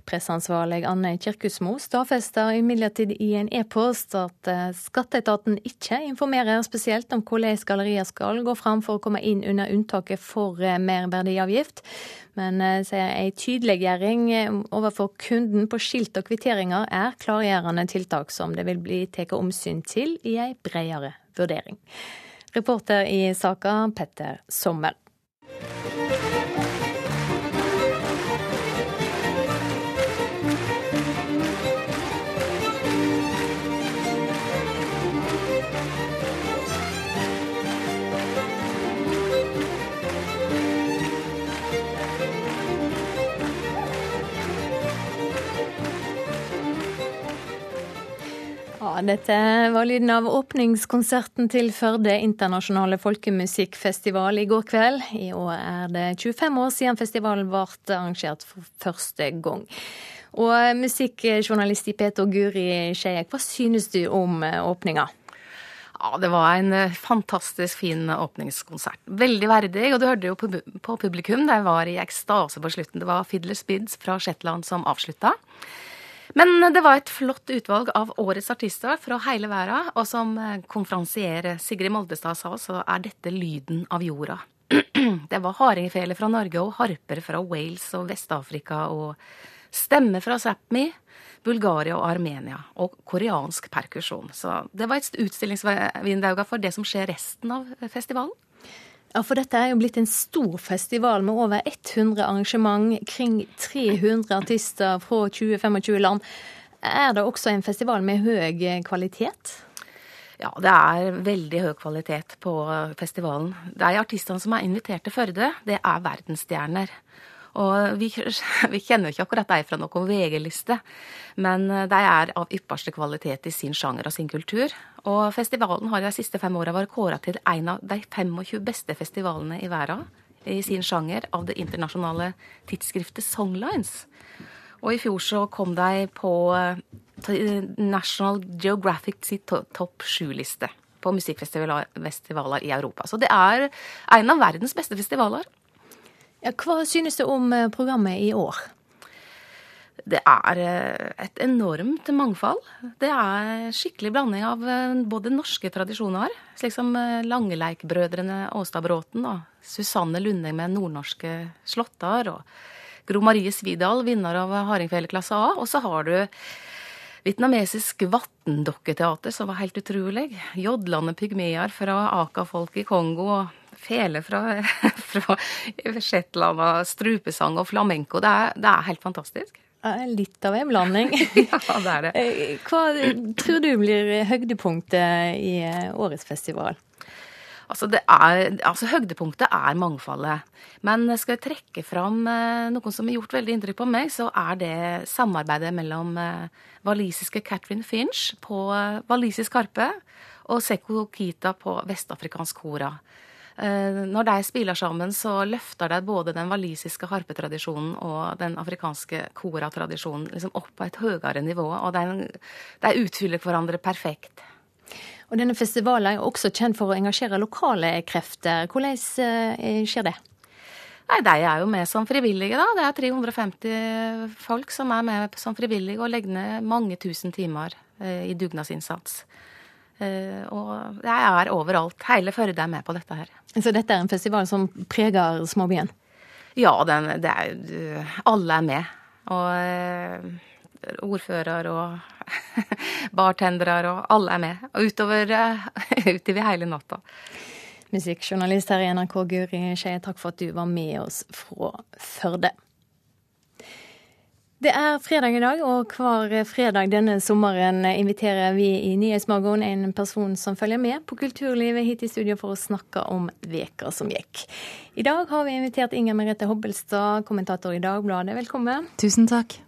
Presseansvarlig Anne Kirkusmo stadfester imidlertid i en e-post at eh, Skatteetaten ikke informerer spesielt om hvordan gallerier skal gå fram for å komme inn under unntaket for eh, merverdiavgift, men sier ei tydeliggjøring overfor kunden på skilt og kvitteringer er klargjørende tiltak som det vil bli tatt omsyn til i ei bredere vurdering. Reporter i saka, Petter Sommer. Dette var lyden av åpningskonserten til Førde internasjonale folkemusikkfestival i går kveld. I år er det 25 år siden festivalen ble arrangert for første gang. Og musikkjournalist i Peter Guri Skeiek, hva synes du om åpninga? Ja, det var en eh, fantastisk fin åpningskonsert. Veldig verdig. Og du hørte jo på publikum, de var i ekstase på slutten. Det var Fiddler Spids fra Shetland som avslutta. Men det var et flott utvalg av årets artister fra hele verden. Og som eh, konferansier Sigrid Moldestad sa, så er dette lyden av jorda. det var hardingfele fra Norge og harper fra Wales og Vest-Afrika og stemme fra Sápmi, Bulgaria og Armenia, og koreansk perkusjon. Så det var et utstillingsvindu for det som skjer resten av festivalen. Ja, for dette er jo blitt en stor festival med over 100 arrangement, kring 300 artister fra 20-25 land. Er det også en festival med høy kvalitet? Ja, det er veldig høy kvalitet på festivalen. De artistene som er invitert til Førde, det er verdensstjerner. Og vi, vi kjenner jo ikke akkurat de fra noen VG-liste, men de er av ypperste kvalitet i sin sjanger og sin kultur. Og festivalen har de siste fem åra vært kåra til en av de 25 beste festivalene i verden i sin sjanger av det internasjonale tidsskriftet Songlines. Og i fjor så kom de på National Geographic sitt topp sju-liste på musikkfestivaler i Europa. Så det er en av verdens beste festivaler. Ja, hva synes du om eh, programmet i år? Det er eh, et enormt mangfold. Det er skikkelig blanding av eh, både norske tradisjoner, slik som Langeleik-brødrene Åstad-Bråten og Susanne Lundeng med nordnorske slåtter, og Gro Marie Svidal, vinner av Hardingfele klasse A. Og så har du vietnamesisk vattendokketeater, som var helt utrolig. Jodlende pygmeer fra Aka-folk i Kongo. og Fele fra, fra Shetland og strupesang og flamenco. Det er, det er helt fantastisk. Litt av en blanding. ja, det er det. Eh, hva tror du blir høydepunktet i årets festival? Altså, er, altså, Høydepunktet er mangfoldet. Men skal jeg trekke fram eh, noe som har gjort veldig inntrykk på meg, så er det samarbeidet mellom eh, walisiske Catherine Finch på eh, walisisk harpe og Seko Kita på vestafrikansk kora. Eh, når de spiller sammen, så løfter de både den walisiske harpetradisjonen og den afrikanske koratradisjonen liksom opp på et høyere nivå. Og de, de utfyller hverandre perfekt. Og denne festivalen er også kjent for å engasjere lokale krefter. Hvordan eh, skjer det? Nei, De er jo med som frivillige, da. Det er 350 folk som er med som frivillige og legger ned mange tusen timer eh, i dugnadsinnsats. Eh, og det er overalt. Hele Førde er med på dette her. Så dette er en festival som preger småbyen? Ja, den, er, alle er med. Og ordfører og bartendere og alle er med. Og utover, eh, utover hele natta. Musikkjournalist her i NRK, Guri Skeie, takk for at du var med oss fra Førde. Det er fredag i dag, og hver fredag denne sommeren inviterer vi i Nyhetsmorgen en person som følger med på kulturlivet hit i studio for å snakke om veka som gikk. I dag har vi invitert Inger Merete Hobbelstad, kommentator i Dagbladet. Velkommen. Tusen takk.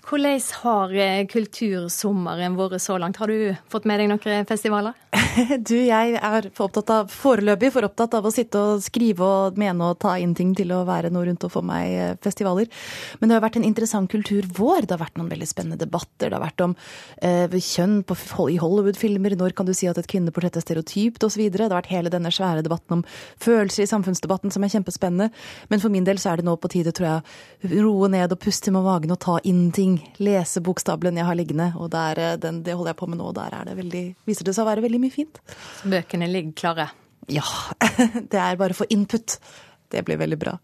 Hvordan har eh, kultursommeren vært så langt? Har du fått med deg noen festivaler? Du, jeg er for opptatt av, foreløpig for opptatt av å sitte og skrive og mene og ta inn ting til å være noe rundt og få meg eh, festivaler. Men det har vært en interessant kulturvår. Det har vært noen veldig spennende debatter. Det har vært om eh, kjønn på, i Hollywood-filmer. Når kan du si at et kvinneportrett er stereotypt osv. Det har vært hele denne svære debatten om følelser i samfunnsdebatten som er kjempespennende. Men for min del så er det nå på tide, tror jeg, roe ned og puste med magen og ta inn ting lese bokstabelen jeg har liggende. Og der, eh, den, det holder jeg på med nå, der det veldig, viser det seg å være veldig mye fint. Bøkene ligger klare? Ja. Det er bare for input. Det blir veldig bra.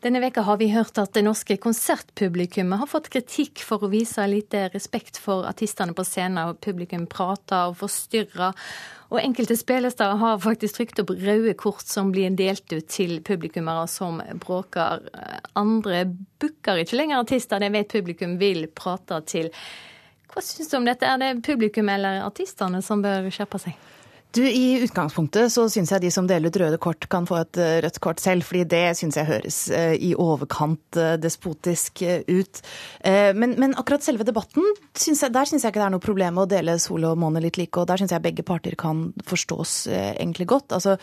Denne veka har vi hørt at det norske konsertpublikummet har fått kritikk for å vise lite respekt for artistene på scenen, og publikum prater og forstyrrer. Og enkelte spillesteder har faktisk trykt opp røde kort som blir delt ut til publikummere som bråker. Andre booker ikke lenger artister det vet publikum vil prate til. Hva syns du om dette? Er det publikum eller artistene som bør skjerpe seg? Du, I utgangspunktet så syns jeg de som deler ut røde kort, kan få et eh, rødt kort selv, fordi det syns jeg høres eh, i overkant eh, despotisk ut. Men, men akkurat selve debatten, synes jeg, der syns jeg ikke det er noe problem å dele sol og måne litt like, og der syns jeg begge parter kan forstås egentlig godt. Altså,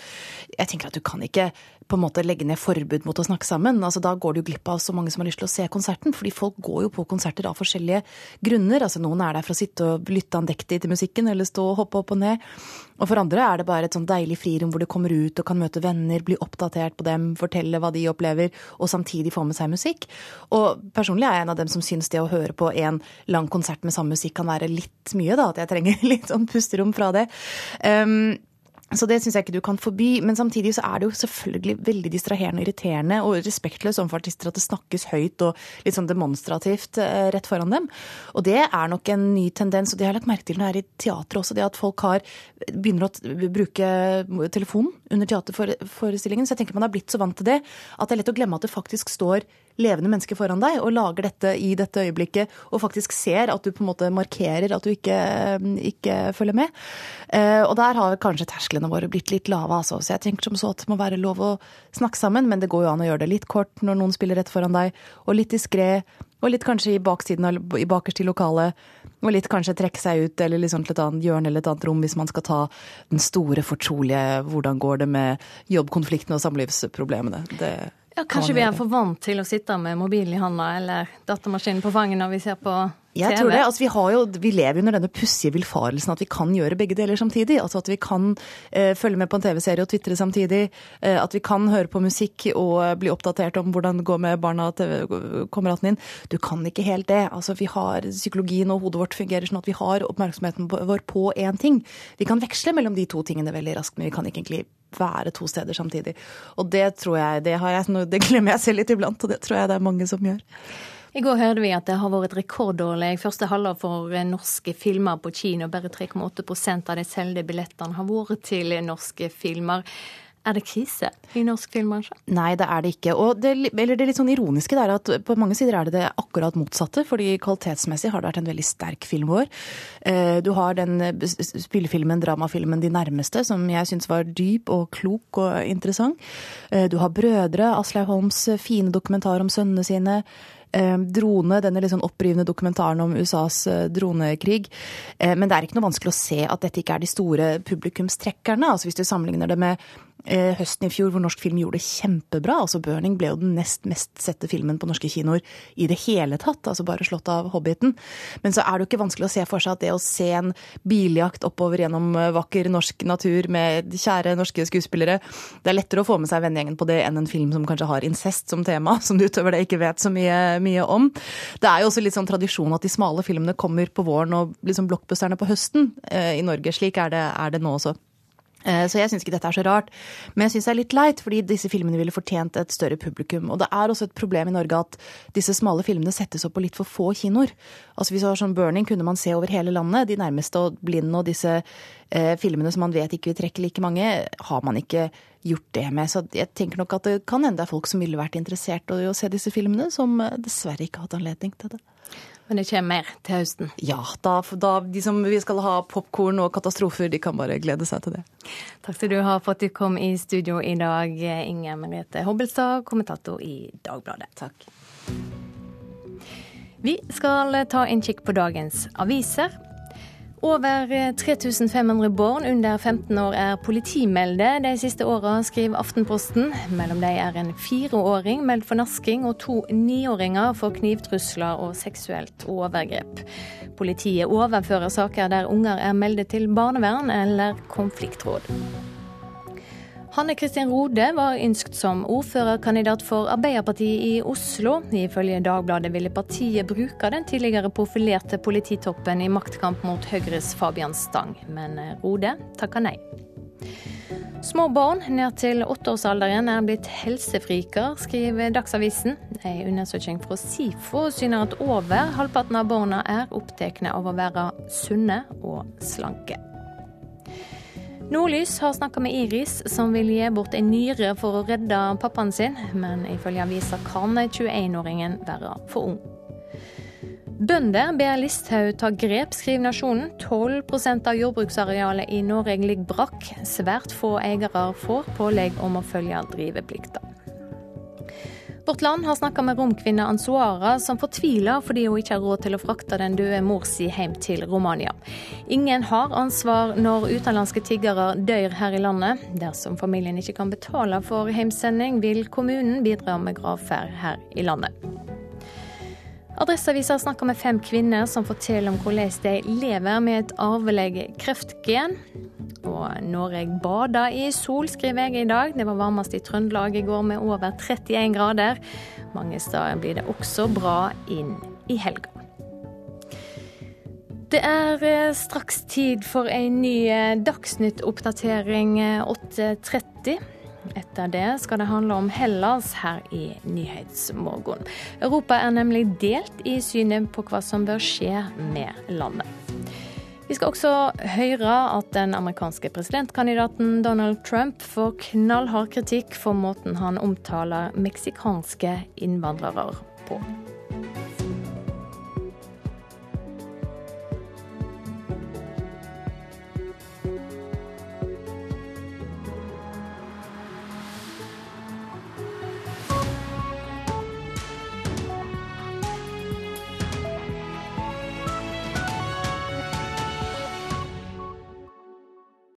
jeg tenker at du kan ikke på en måte legge ned forbud mot å snakke sammen. Altså, da går du glipp av så mange som har lyst til å se konserten. Fordi folk går jo på konserter av forskjellige grunner. Altså, noen er der for å sitte og lytte andektig til musikken, eller stå og hoppe opp og ned. Og for andre er det bare et sånn deilig frirom hvor du kommer ut og kan møte venner, bli oppdatert på dem, fortelle hva de opplever, og samtidig få med seg musikk. Og personlig er jeg en av dem som syns det å høre på en lang konsert med samme musikk kan være litt mye, da. At jeg trenger litt sånn pusterom fra det. Um, så det syns jeg ikke du kan forby. Men samtidig så er det jo selvfølgelig veldig distraherende og irriterende og respektløst overfor artister at det snakkes høyt og litt sånn demonstrativt eh, rett foran dem. Og det er nok en ny tendens, og det har jeg lagt merke til når jeg er i teater også, det at folk har, begynner å bruke telefonen under teaterforestillingen. Så jeg tenker man har blitt så vant til det at det er lett å glemme at det faktisk står levende mennesker foran deg og lager dette i dette øyeblikket og faktisk ser at du på en måte markerer at du ikke, ikke følger med. Eh, og der har kanskje tersklene våre blitt litt lave, altså. Så jeg tenker som så at det må være lov å snakke sammen, men det går jo an å gjøre det litt kort når noen spiller rett foran deg, og litt diskré. Og litt kanskje i baksiden i bakerst i lokalet. Og litt kanskje trekke seg ut eller liksom til et annet hjørne eller et annet rom hvis man skal ta den store, fortrolige 'hvordan går det med jobbkonfliktene og samlivsproblemene'. Det Ja, Kanskje vi er for vant til å sitte med mobilen i handa eller datamaskinen på fanget når vi ser på TV? Jeg tror det. Altså, vi, jo, vi, lever under denne pussige villfarelsen at vi kan gjøre begge deler samtidig. Altså At vi kan eh, følge med på en TV-serie og tvitre samtidig. Eh, at vi kan høre på musikk og bli oppdatert om hvordan det går med barna til kameraten din. Du kan ikke helt det. Altså vi har Psykologien og hodet vårt fungerer sånn at vi har oppmerksomheten vår på én ting. Vi kan veksle mellom de to tingene veldig raskt, men vi kan ikke egentlig være to steder samtidig. Og det tror jeg, det, jeg, det glemmer jeg selv litt iblant, og det tror jeg det er mange som gjør. I går hørte vi at det har vært rekordårlig første halvår for norske filmer på kino. Bare 3,8% av de solgte billettene har vært til norske filmer. Er det krise i norsk filmbransje? Nei, det er det ikke. Og det, eller det litt sånn ironiske er at på mange sider er det det akkurat motsatte. fordi kvalitetsmessig har det vært en veldig sterk film vår. Eh, du har den spillefilmen, dramafilmen De nærmeste, som jeg syns var dyp og klok og interessant. Eh, du har Brødre, Aslaug Holms fine dokumentar om sønnene sine. Eh, drone, denne litt sånn opprivende dokumentaren om USAs dronekrig. Men det er ikke noe vanskelig å se at dette ikke er de store publikumstrekkerne. Altså Hvis du sammenligner det med Eh, høsten i fjor hvor norsk film gjorde det kjempebra. altså 'Burning' ble jo den nest mest sette filmen på norske kinoer i det hele tatt. altså Bare slått av 'Hobbiten'. Men så er det jo ikke vanskelig å se for seg at det å se en biljakt oppover gjennom eh, vakker norsk natur med kjære norske skuespillere Det er lettere å få med seg vennegjengen på det enn en film som kanskje har incest som tema, som du utover det ikke vet så mye, mye om. Det er jo også litt sånn tradisjon at de smale filmene kommer på våren og liksom blockbusterne på høsten eh, i Norge. Slik er det, er det nå også. Eh, så jeg syns ikke dette er så rart. Men jeg syns det er litt leit, fordi disse filmene ville fortjent et større publikum. Og det er også et problem i Norge at disse smale filmene settes opp på litt for få kinoer. Altså Hvis det var sånn Burning, kunne man se over hele landet. De nærmeste og Blind og disse eh, filmene som man vet ikke vil trekke like mange, har man ikke gjort det med. Så jeg tenker nok at det kan hende det er folk som ville vært interessert i å se disse filmene, som eh, dessverre ikke har hatt anledning til det. Men det kommer mer til høsten? Ja. Da, da de som vi skal ha popkorn og katastrofer, de kan bare glede seg til det. Takk skal du ha for at du kom i studio i dag, Inger Merete Hobbelstad, kommentator i Dagbladet. Takk. Vi skal ta en kikk på dagens aviser. Over 3500 barn under 15 år er politimelde de siste åra, skriver Aftenposten. Mellom dem er en fireåring meldt for nasking og to niåringer for knivtrusler og seksuelt overgrep. Politiet overfører saker der unger er meldt til barnevern eller konfliktråd. Hanne Kristin Rode var ønsket som ordførerkandidat for Arbeiderpartiet i Oslo. Ifølge Dagbladet ville partiet bruke den tidligere profilerte polititoppen i maktkamp mot Høyres Fabian Stang, men Rode takka nei. Små barn ned til åtteårsalderen er blitt helsefriker, skriver Dagsavisen. En undersøking fra SIFO syner at over halvparten av barna er opptatt av å være sunne og slanke. Nordlys har snakka med Iris, som vil gi bort en nyre for å redde pappaen sin, men ifølge avisa kan 21-åringen være for ung. Bønder ber Listhaug ta grep, skriver Nasjonen. 12% av jordbruksarealet i Norge ligger brakk. Svært få eiere får pålegg om å følge driveplikta. Vårt Land har snakka med romkvinne Ansuara, som fortviler fordi hun ikke har råd til å frakte den døde mor si hjem til Romania. Ingen har ansvar når utenlandske tiggere dør her i landet. Dersom familien ikke kan betale for heimsending, vil kommunen bidra med gravferd her i landet. Adresseavisa snakka med fem kvinner som forteller om hvordan de lever med et arvelig kreftgen. Og Norge bader i sol, skriver jeg i dag. Det var varmest i Trøndelag i går med over 31 grader. Mange steder blir det også bra inn i helga. Det er eh, straks tid for en ny eh, Dagsnytt-oppdatering 8.30. Etter det skal det handle om Hellas her i Nyhetsmorgen. Europa er nemlig delt i synet på hva som bør skje med landet. Vi skal også høre at den amerikanske presidentkandidaten Donald Trump får knallhard kritikk for måten han omtaler meksikanske innvandrere på.